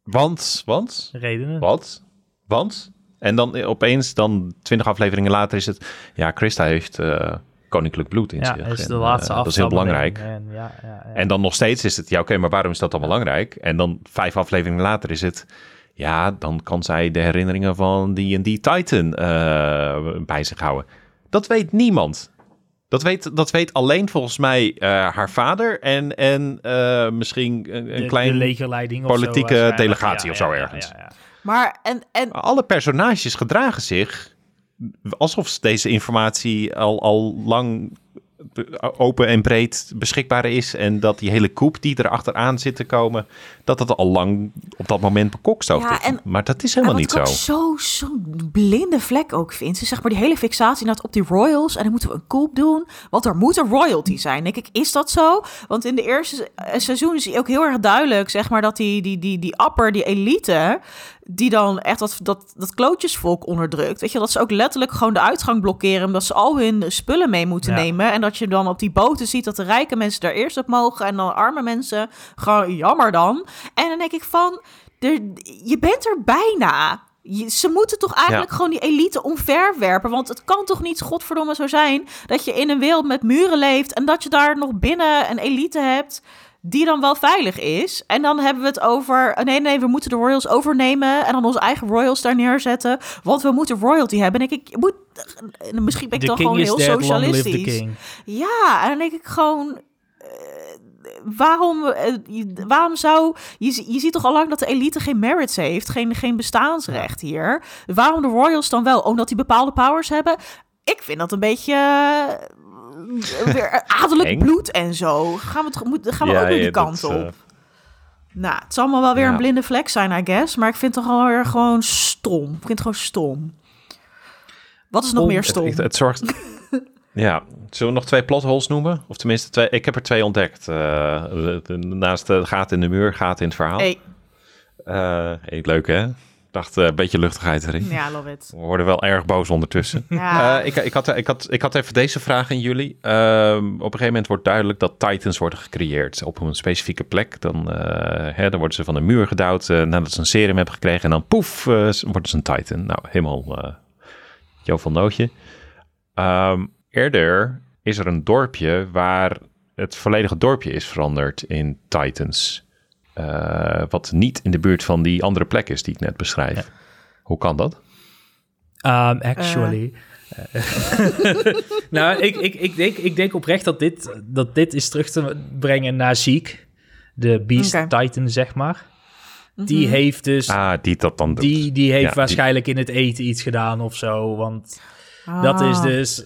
S1: Want, want,
S3: Redenen.
S1: wat, want... En dan eh, opeens, dan twintig afleveringen later is het... Ja, Christa heeft eh, koninklijk bloed in
S3: Ja,
S1: zich.
S3: is de
S1: En,
S3: laatste
S1: eh, Dat is heel belangrijk.
S3: En, ja, ja, ja.
S1: En dan nog steeds is het, ja oké, maar waarom is dat dan belangrijk? En dan vijf afleveringen later is het, ja, dan kan zij de herinneringen van die en die Titan eh, bij zich houden. Dat weet niemand. Dat weet, dat weet alleen volgens mij eh, haar vader en, en eh, misschien een, een
S3: De- de
S1: klein...
S3: legerleiding of zo
S1: politieke
S3: waarschijnlijk.
S1: delegatie of zo ergens.
S3: Ja, ja.
S2: Maar, en, en
S1: Alle personages gedragen zich alsof deze informatie al, al lang open en breed beschikbaar is. En dat die hele koep die er achteraan zit te komen, dat het al lang op dat moment bekokstoofd
S2: Ja,
S1: is.
S2: en-
S1: Maar dat is helemaal niet
S2: wat
S1: zo.
S2: zo zo'n blinde vlek ook vind. is Zeg maar die hele fixatie net op die royals. En dan moeten we een koop doen. Want er moet een royalty zijn. Denk ik, is dat zo? Want in de eerste eh, seizoen zie je ook heel erg duidelijk... zeg maar dat die, die, die, die upper, die elite... die dan echt dat, dat, dat klootjesvolk onderdrukt. Weet je, dat ze ook letterlijk gewoon de uitgang blokkeren... omdat ze al hun spullen mee moeten
S3: Ja.
S2: nemen. En dat je dan op die boten ziet dat de rijke mensen daar eerst op mogen... en dan arme mensen gewoon jammer dan. En dan denk ik van... Er, je bent er bijna. Je- ze moeten toch eigenlijk
S1: Ja.
S2: gewoon die elite omverwerpen. Want het kan toch niet, godverdomme, zo zijn... dat je in een wereld met muren leeft... en dat je daar nog binnen een elite hebt... die dan wel veilig is. En dan hebben we het over... eh, nee, nee, we moeten de royals overnemen... en dan onze eigen royals daar neerzetten... want we moeten royalty hebben. En ik, je moet... en Misschien ben ik dan
S3: king
S2: gewoon
S3: is
S2: heel
S3: dead,
S2: socialistisch.
S3: king.
S2: Ja, en dan denk ik gewoon. eh, waarom, eh, waarom zou. Je, je ziet toch al lang dat de elite geen merits heeft, geen, geen bestaansrecht hier. Waarom de Royals dan wel? Omdat die bepaalde powers hebben? Ik vind dat een beetje. weer adellijk bloed en zo. Gaan we, moet, gaan we
S1: Ja,
S2: ook weer
S1: ja,
S2: die
S1: dat,
S2: kant op?
S1: eh,
S2: Nou, het zal allemaal wel weer
S1: Ja.
S2: een blinde vlek zijn, I guess. Maar ik vind het toch wel weer gewoon stom. Ik vind het gewoon stom. Wat is nog meer stom?
S1: het, het zorgt. ja, zullen we nog twee plotholes noemen? Of tenminste, twee, ik heb er twee ontdekt. Eh, naast de gaten in de muur, gaten in het verhaal.
S2: Hey,
S1: Eh, hey, leuk hè? Dacht, eh, een beetje luchtigheid erin.
S2: ja, love it.
S1: We worden wel erg boos ondertussen.
S2: Ja.
S1: Eh, ik, ik, had, ik, had, ik had even deze vraag aan jullie. Ehm, op een gegeven moment wordt duidelijk dat Titans worden gecreëerd op een specifieke plek. Dan, eh, hè, dan worden ze van een muur gedouwd eh, nadat ze een serum hebben gekregen. En dan poef, eh, worden ze een Titan. Nou, helemaal eh Jo van Nootje. Ehm, eerder is er een dorpje waar het volledige dorpje is veranderd in Titans. Eh, wat niet in de buurt van die andere plek is die ik net beschrijf. Hoe kan dat?
S3: Um, actually. nou, ik, ik, ik, denk, ik denk oprecht dat dit, dat dit is terug te brengen naar Ziek. De Beast. Titan, zeg maar. Die
S2: Mhm.
S3: heeft dus...
S1: Ah, die dat dan doet.
S3: die, die heeft
S1: Ja, die-
S3: waarschijnlijk in het eten iets gedaan of zo. Want dat is
S2: Ah.
S3: dus...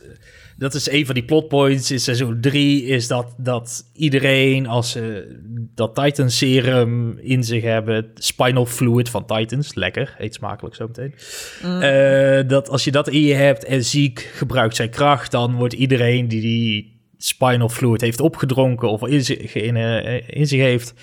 S3: Dat is een van die plotpoints in seizoen 3. Is dat, dat iedereen, als ze dat Titan serum in zich hebben. Spinal fluid van Titans. Lekker. Eet smakelijk zo meteen. Eh, dat als je dat in je hebt en ziek gebruikt zijn kracht. Dan wordt iedereen die die spinal fluid heeft opgedronken. Of in zich, in, eh, in zich heeft.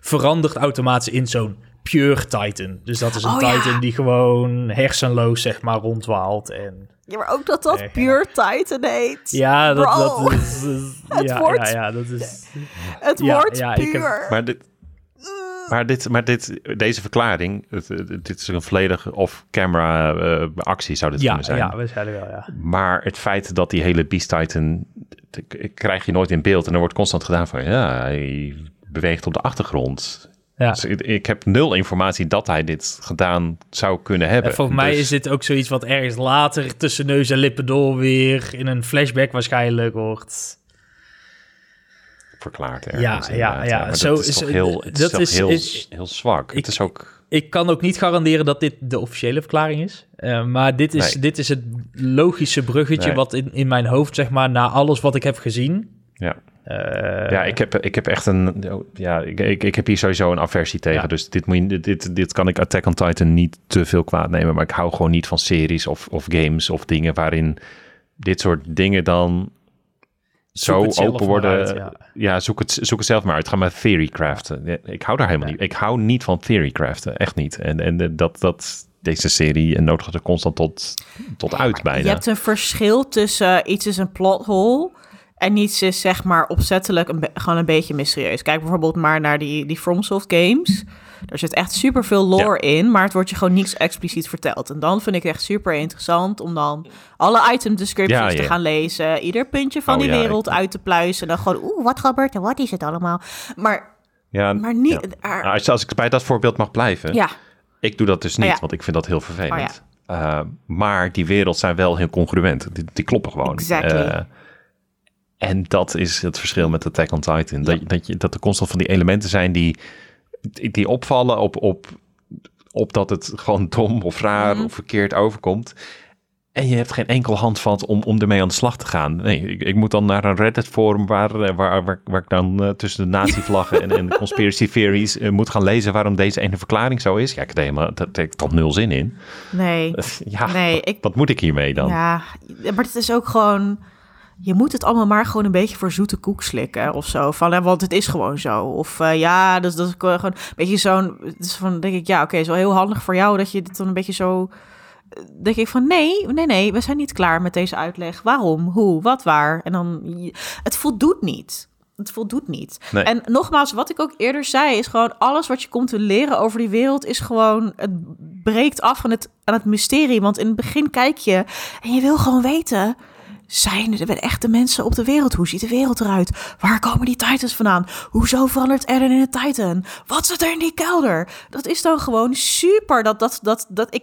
S3: Veranderd automatisch in zo'n pure Titan. Dus dat is een
S2: Oh, ja.
S3: Titan die gewoon hersenloos zeg maar rondwaalt. En
S2: Ja, maar ook dat dat
S3: Nee,
S2: Pure Titan heet.
S3: ja, dat,
S2: Bro.
S3: dat is...
S2: Het
S3: ja,
S2: woord-
S3: ja, ja, dat is...
S2: Het
S3: heb-
S2: puur.
S1: Maar dit, maar dit, maar dit, deze verklaring, dit is een volledig off-camera eh, actie zou dit
S3: Ja,
S1: kunnen zijn.
S3: ja, waarschijnlijk wel, ja.
S1: Maar het feit dat die hele Beast Titan, krijg je nooit in beeld. En er wordt constant gedaan van, ja, hij beweegt op de achtergrond.
S3: Ja.
S1: Dus ik, ik heb nul informatie dat hij dit gedaan zou kunnen hebben.
S3: En volgens mij
S1: Dus
S3: is dit ook zoiets wat ergens later tussen neus en lippen door weer in een flashback waarschijnlijk wordt.
S1: verklaard
S3: Ja,
S1: ergens,
S3: ja,
S1: inderdaad.
S3: ja.
S1: Maar
S3: Zo
S1: dat is toch heel, het is
S3: dat
S1: toch
S3: is-
S1: heel,
S3: is-
S1: heel zwak.
S3: ik-
S1: het is ook...
S3: Ik kan ook niet garanderen dat dit de officiële verklaring is. Eh, maar dit is,
S1: Nee.
S3: dit is het logische bruggetje
S1: Nee.
S3: wat in, in mijn hoofd, zeg maar, na alles wat ik heb gezien.
S1: Ja.
S3: Eh,
S1: Ja, ik heb, ik heb echt een. Ja, ik, ik, ik heb hier sowieso een aversie tegen.
S3: Ja.
S1: Dus dit, moet je, dit, dit kan ik Attack on Titan niet te veel kwaad nemen. Maar ik hou gewoon niet van series of, of games of dingen waarin dit soort dingen dan zo open worden.
S3: uit,
S1: ja,
S3: ja.
S1: zoek, het, zoek het zelf maar uit. Ga maar theory craften. Ja, Ik hou daar helemaal niet. Ik hou niet van theory craften. Echt niet. En, en dat, dat deze serie en nodigt er constant tot, tot uit bijna.
S2: Je hebt een verschil tussen eh, iets is een plothole en iets is zeg maar opzettelijk een gewoon een beetje mysterieus. Kijk bijvoorbeeld maar naar die, die FromSoft games. Er zit echt super veel lore in, maar het wordt je gewoon niets expliciet verteld. En dan vind ik het echt super interessant om dan alle item descriptions
S1: Ja,
S2: te gaan lezen. Ieder puntje van
S1: Oh,
S2: die wereld uit te pluizen. En dan gewoon, oeh, wat gebeurt er? Wat is het allemaal? Maar,
S1: ja,
S2: maar niet...
S1: ja.
S2: er-
S1: Nou, als, als ik bij dat voorbeeld mag blijven.
S2: ja,
S1: Ik doe dat dus niet,
S2: Oh ja.
S1: want ik vind dat heel vervelend.
S2: Oh.
S1: Uh, maar die wereld zijn wel heel congruent. Die, die kloppen gewoon.
S2: Exactly.
S1: Uh, en dat is het verschil met Attack on Titan. Dat, dat, je, dat er constant van die elementen zijn die, die opvallen op, op, op dat het gewoon dom of raar
S2: Mhm.
S1: of verkeerd overkomt. En je hebt geen enkel handvat om, om ermee aan de slag te gaan. Nee, ik, ik moet dan naar een Reddit-forum waar, eh, waar, waar, waar ik dan uh, tussen de nazi-vlaggen en, en conspiracy theories uh, moet gaan lezen waarom deze ene verklaring zo is. Ja, ik heb helemaal dat ik tot nul zin in.
S2: Nee.
S1: Ja,
S2: nee,
S1: wat,
S2: ik,
S1: wat moet ik hiermee dan?
S2: Ja, maar het is ook gewoon. Je moet het allemaal maar gewoon een beetje voor zoete koek slikken of zo. Van, want het is gewoon zo. Of uh, ja, dus dat is gewoon een beetje zo'n. Dus van denk ik, ja, oké, okay, is wel heel handig voor jou dat je dit dan een beetje zo denk ik van nee, nee, nee, we zijn niet klaar met deze uitleg. Waarom, hoe, wat, waar? En dan, het voldoet niet. Het voldoet niet.
S1: Nee.
S2: En nogmaals, wat ik ook eerder zei, is gewoon alles wat je komt te leren over die wereld, is gewoon, het breekt af aan het, aan het mysterie. Want in het begin kijk je en je wil gewoon weten, zijn er echte mensen op de wereld? Hoe ziet de wereld eruit? Waar komen die Titans vandaan? Hoezo verandert Eren in een Titan? Wat zit er in die kelder? Dat is dan gewoon super. Dat, dat, dat, dat ik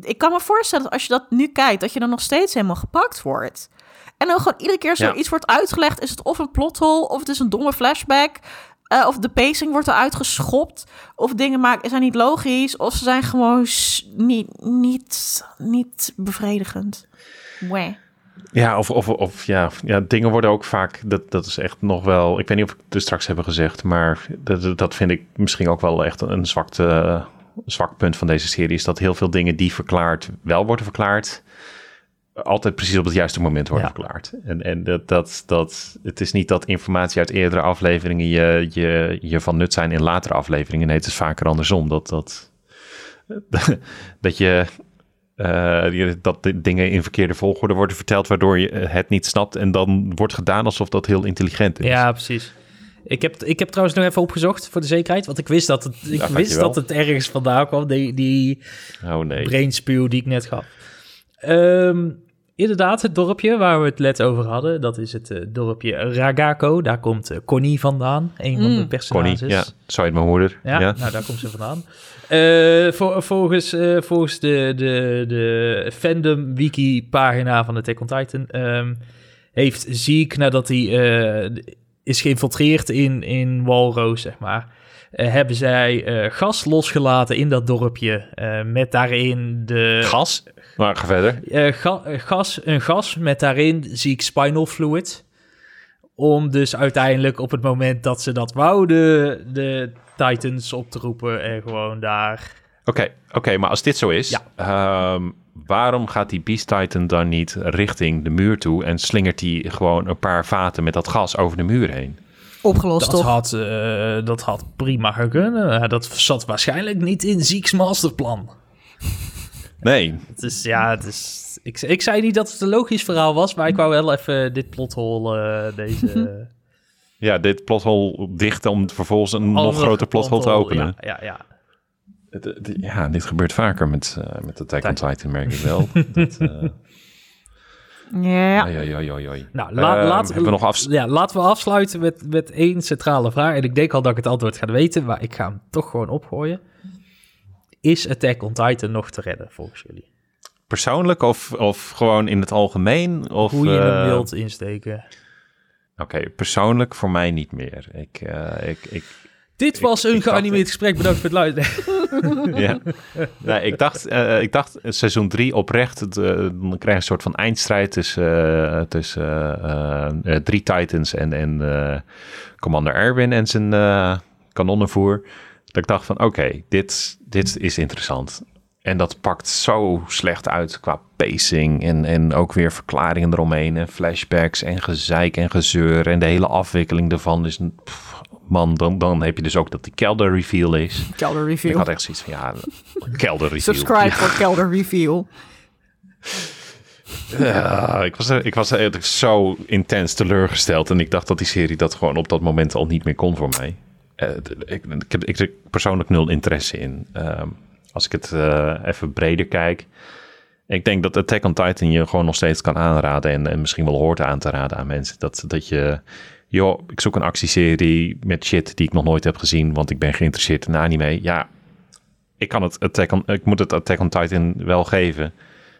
S2: ik kan me voorstellen dat als je dat nu kijkt, dat je dan nog steeds helemaal gepakt wordt. En dan gewoon iedere keer zoiets ja. wordt uitgelegd, is het of een plothol, of het is een domme flashback, uh, of de pacing wordt eruit geschopt, of dingen maken, zijn niet logisch, of ze zijn gewoon niet, niet, niet bevredigend. Wee.
S1: Ja, of, of, of ja, ja, dingen worden ook vaak, dat, dat is echt nog wel, ik weet niet of ik het straks hebben gezegd, maar dat, dat vind ik misschien ook wel echt een zwakte zwak punt van deze serie is dat heel veel dingen die verklaard wel worden verklaard, altijd precies op het juiste moment worden ja. verklaard. En, en dat, dat, dat, het is niet dat informatie uit eerdere afleveringen je, je, je van nut zijn in latere afleveringen. Nee, het is vaker andersom. Dat, dat, dat je. Uh, dat de dingen in verkeerde volgorde worden verteld, waardoor je het niet snapt. En dan wordt gedaan alsof dat heel intelligent is.
S3: Ja, precies. Ik heb, ik heb trouwens nog even opgezocht voor de zekerheid. Want ik wist dat het, ik
S1: Ja,
S3: wist dat het ergens vandaan kwam. Die, die
S1: Oh nee.
S3: brainspuw die ik net gaf. Ehm, inderdaad, het dorpje waar we het net over hadden. Dat is het eh, dorpje Ragako. Daar komt eh, Connie vandaan. Een van de
S2: Mm.
S3: personages.
S1: Connie, ja. Zo heet mijn moeder.
S3: Ja,
S1: Ja.
S3: nou daar komt ze vandaan. Eh, vol- volgens eh, volgens de, de, de fandom wiki pagina van Attack on Titan ehm, heeft Zeke nadat hij eh, is geïnfiltreerd in, in Walrose, zeg maar, eh, hebben zij eh, gas losgelaten in dat dorpje eh, met daarin de
S1: Gas? Maar ga verder.
S3: ga- gas, een gas met daarin ziek spinal fluid. Om dus uiteindelijk op het moment dat ze dat wouden, de Titans op te roepen en gewoon daar.
S1: Oké, oké, maar als dit zo is,
S3: Ja.
S1: ehm, waarom gaat die Beast Titan dan niet richting de muur toe en slingert hij gewoon een paar vaten met dat gas over de muur heen?
S2: Opgelost
S3: Dat
S2: toch?
S3: had, eh, dat had prima gekund. Dat zat waarschijnlijk niet in Zieks masterplan.
S1: Nee,
S3: Het is, ja, het is... Ik, ik zei niet dat het een logisch verhaal was, maar ik wou wel even dit plothol, eh deze...
S1: ja, dit plothol dichten om vervolgens een nog groter plothol te openen.
S3: Ja, ja, ja.
S1: Het- het- Ja, dit gebeurt vaker met, eh met Attack on Titan, merk ik wel. dat, eh,
S2: Ja.
S1: Oei, oei, oei, oei, oei.
S3: Nou, la-
S1: Eh,
S3: laat,
S1: hebben we nog af...
S3: ja, laten we afsluiten met, met één centrale vraag. En ik denk al dat ik het antwoord ga weten, maar ik ga hem toch gewoon opgooien. Is Attack on Titan nog te redden, volgens jullie?
S1: Persoonlijk of, of gewoon in het algemeen? Of,
S3: Hoe je hem
S1: eh,
S3: wilt insteken.
S1: Oké, persoonlijk voor mij niet meer. Ik, eh, ik, ik,
S3: Dit was een
S1: ik dacht-
S3: geanimeerd gesprek. Bedankt voor het luisteren.
S1: ja. nee, ik, dacht, eh, ik dacht seizoen 3 oprecht, het, eh, dan krijg je een soort van eindstrijd tussen, eh, tussen eh, eh, drie Titans en, en eh, Commander Erwin en zijn eh, kanonnenvoer. Dat ik dacht van oké, dit, dit is interessant. En dat pakt zo slecht uit qua pacing en, en ook weer verklaringen eromheen en flashbacks en gezeik en gezeur en de hele afwikkeling ervan is... pff, man, dan, dan heb je dus ook dat die kelder reveal is.
S2: Kelder
S1: Ik
S2: Review.
S1: had echt zoiets van, ja, kelder reveal.
S2: Subscribe voor Kelder Review.
S1: Ja, ik was, er- ik was eigenlijk zo intens teleurgesteld. En ik dacht dat die serie dat gewoon op dat moment al niet meer kon voor mij. Eh, ik, ik, heb, ik heb persoonlijk nul interesse in. Ehm, als ik het eh, even breder kijk. Ik denk dat Attack on Titan je gewoon nog steeds kan aanraden. En, en misschien wel hoort aan te raden aan mensen. Dat, dat je, joh, ik zoek een actieserie met shit die ik nog nooit heb gezien. Want ik ben geïnteresseerd in anime. Ja, ik, kan het Attack on, ik moet het Attack on Titan wel geven.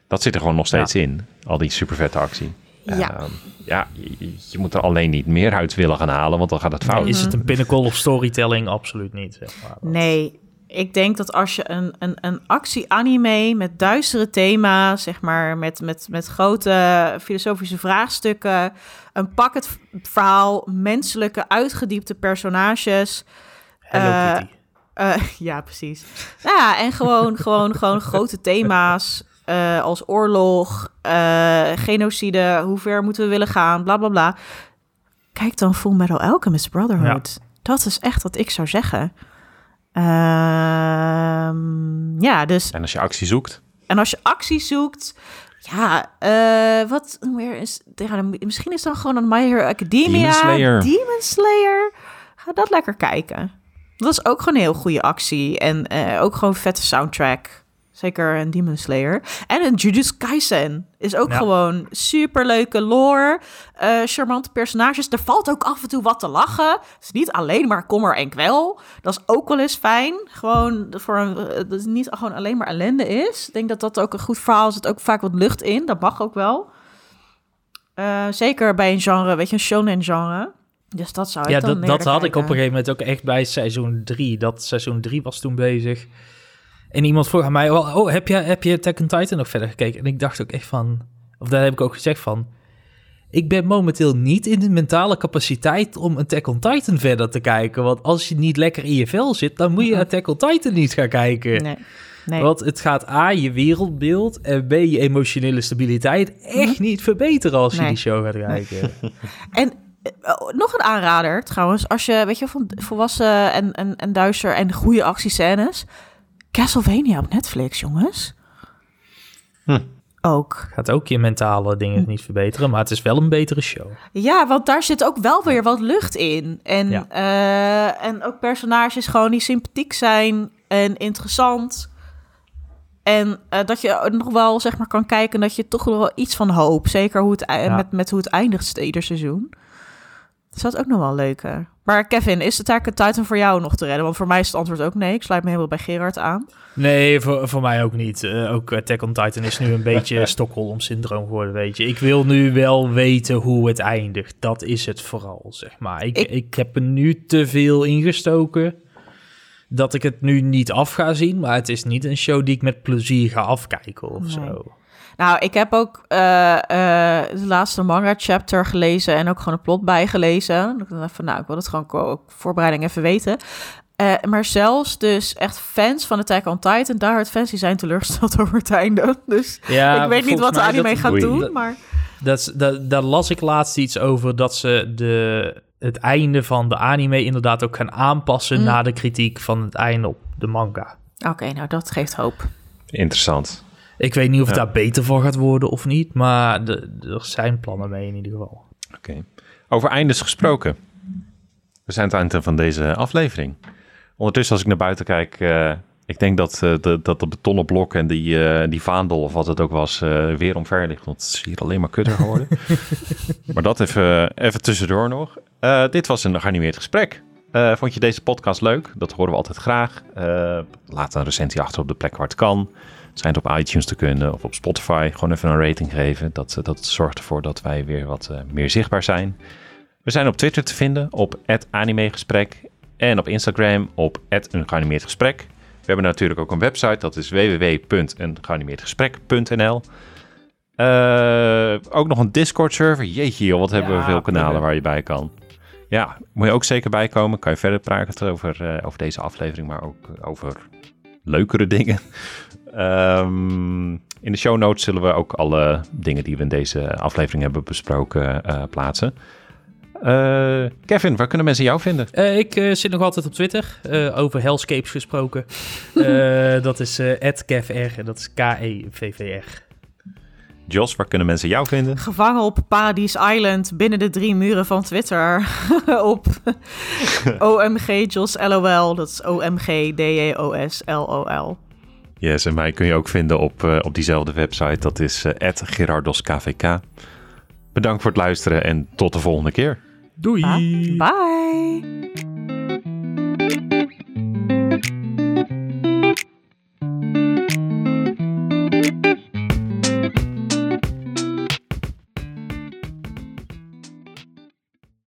S1: Dat zit er gewoon nog steeds in. Al die super vette actie.
S2: Ja.
S1: Ehm, ja, je, je moet er alleen niet meer uit willen gaan halen, want dan gaat het fout.
S3: Is het een pinnacle of storytelling? Absoluut niet. Zeg maar.
S2: Nee, ik denk dat als je een, een, een actie-anime met duistere thema's, zeg maar, met, met, met grote filosofische vraagstukken, een pak het verhaal, menselijke, uitgediepte personages. Eh, eh, ja, precies. Nou ja, en gewoon, gewoon, gewoon grote thema's eh, als oorlog, genocide, hoe ver moeten we willen gaan, bla bla bla. Kijk dan Full Metal Alchemist Brotherhood. Dat is echt wat ik zou zeggen. Ehm, ja, dus
S1: En als je actie zoekt,
S2: en als je actie zoekt, ja, eh, wat meer is, misschien is dan gewoon een My Hero Academia,
S1: Demon Slayer.
S2: Demon Slayer. Ga dat lekker kijken. Dat is ook gewoon een heel goede actie en eh, ook gewoon vette soundtrack. Zeker een Demon Slayer. En een Jujutsu Kaisen is ook
S3: Ja.
S2: gewoon superleuke lore, eh, charmante personages. Er valt ook af en toe wat te lachen. Het is niet alleen maar kommer en kwel. Dat is ook wel eens fijn. Gewoon voor een, eh, dat het niet gewoon alleen maar ellende is. Ik denk dat dat ook een goed verhaal is. Er zit ook vaak wat lucht in. Dat mag ook wel. Eh, zeker bij een genre, weet je, een shonen genre. Dus dat zou ik
S3: Ja,
S2: dan
S3: dat, dat had ik op een gegeven moment ook echt bij seizoen 3. Dat seizoen 3 was toen bezig. En iemand vroeg aan mij, oh, oh, heb je, heb je on Titan nog verder gekeken? En ik dacht ook echt van, of daar heb ik ook gezegd van... Ik ben momenteel niet in de mentale capaciteit om Attack on Titan verder te kijken. Want als je niet lekker in je vel zit, dan moet je Attack on Titan niet gaan kijken.
S2: Nee, nee.
S3: Want het gaat A, je wereldbeeld en B, je emotionele stabiliteit echt niet verbeteren als je
S2: Nee.
S3: die show gaat kijken.
S2: En eh, oh, nog een aanrader trouwens, als je, weet je, van volwassen en, en, en duister en goede actiescènes. Castlevania op Netflix, jongens.
S1: Hm.
S2: Ook.
S3: Gaat ook je mentale dingen niet verbeteren, maar het is wel een betere show.
S2: Ja, want daar zit ook wel weer wat lucht in. En,
S3: Ja.
S2: eh, en ook personages gewoon die sympathiek zijn en interessant. En eh, dat je nog wel zeg maar kan kijken dat je toch nog wel iets van hoop. Zeker hoe het,
S3: Ja.
S2: met, met hoe het eindigt ieder seizoen. Dus dat is ook nog wel leuker. Maar Kevin, is het eigenlijk een Titan voor jou nog te redden? Want voor mij is het antwoord ook nee. Ik sluit me helemaal bij Gerard aan.
S3: Nee, voor, voor mij ook niet. Eh, ook Attack on Titan is nu een beetje Stockholm-syndroom geworden, weet je. Ik wil nu wel weten hoe het eindigt. Dat is het vooral, zeg maar. Ik,
S2: Ik-
S3: ik... heb er nu te veel ingestoken dat ik het nu niet af ga zien. Maar het is niet een show die ik met plezier ga afkijken of
S2: Nee.
S3: zo.
S2: Nou, ik heb ook eh, eh, de laatste manga chapter gelezen en ook gewoon een plot bijgelezen. Ik dacht van, nou, ik wil het gewoon ko- voorbereiding even weten. Eh, maar zelfs dus echt fans van Attack on Titan, daar het fans, die zijn teleurgesteld over het einde. Dus
S3: Ja,
S2: ik weet niet wat de anime
S3: dat-
S2: gaat doen, maar...
S3: Dat, dat, daar las ik laatst iets over dat ze de, het einde van de anime inderdaad ook gaan aanpassen
S2: Mm.
S3: na de kritiek van het einde op de manga.
S2: Oké, nou, dat geeft hoop.
S1: interessant.
S3: Ik weet niet of het
S1: Ja.
S3: daar beter voor gaat worden of niet, maar er zijn plannen mee in ieder geval.
S1: Oké. Over eindes gesproken. We zijn het einde van deze aflevering. Ondertussen, als ik naar buiten kijk, eh, ik denk dat, eh, de, dat de betonnen blok en die, eh, die vaandel, of wat het ook was, weer omver ligt. Want het is hier alleen maar kutter geworden. maar dat even, even tussendoor nog. Dit was een geanimeerd gesprek. Vond je deze podcast leuk? Dat horen we altijd graag. Laat een recensie achter op de plek waar het kan. Schijnt op iTunes te kunnen of op Spotify. Gewoon even een rating geven. Dat, eh, dat zorgt ervoor dat wij weer wat eh, meer zichtbaar zijn. We zijn op Twitter te vinden op @animegesprek en op Instagram op @eengeanimeerdgesprek. We hebben natuurlijk ook een website, dat is www.eengeanimeerdgesprek.nl. Eh, ook nog een Discord-server. Jeetje, joh, wat hebben we veel kanalen waar je bij kan. Ja, moet je ook zeker bijkomen. Kan je verder praten over, over deze aflevering, maar ook over leukere dingen. Ehm, in de show notes zullen we ook alle dingen die we in deze aflevering hebben besproken eh, plaatsen. Eh, Kevin, waar kunnen mensen jou vinden?
S3: Eh, ik zit nog altijd op Twitter, over Hellscapes gesproken. Dat is @kevr, en dat is K-E-V-V-R.
S1: Jos, waar kunnen mensen jou vinden?
S2: Gevangen op Paradise Island binnen de drie muren van Twitter. op OMG Jos LOL. Dat is OMG D-J-O-S L-O-L.
S1: Yes, en mij kun je ook vinden op, eh, op diezelfde website. Dat is @gerardoskvk. Bedankt voor het luisteren en tot de volgende keer.
S3: Doei!
S2: Bye.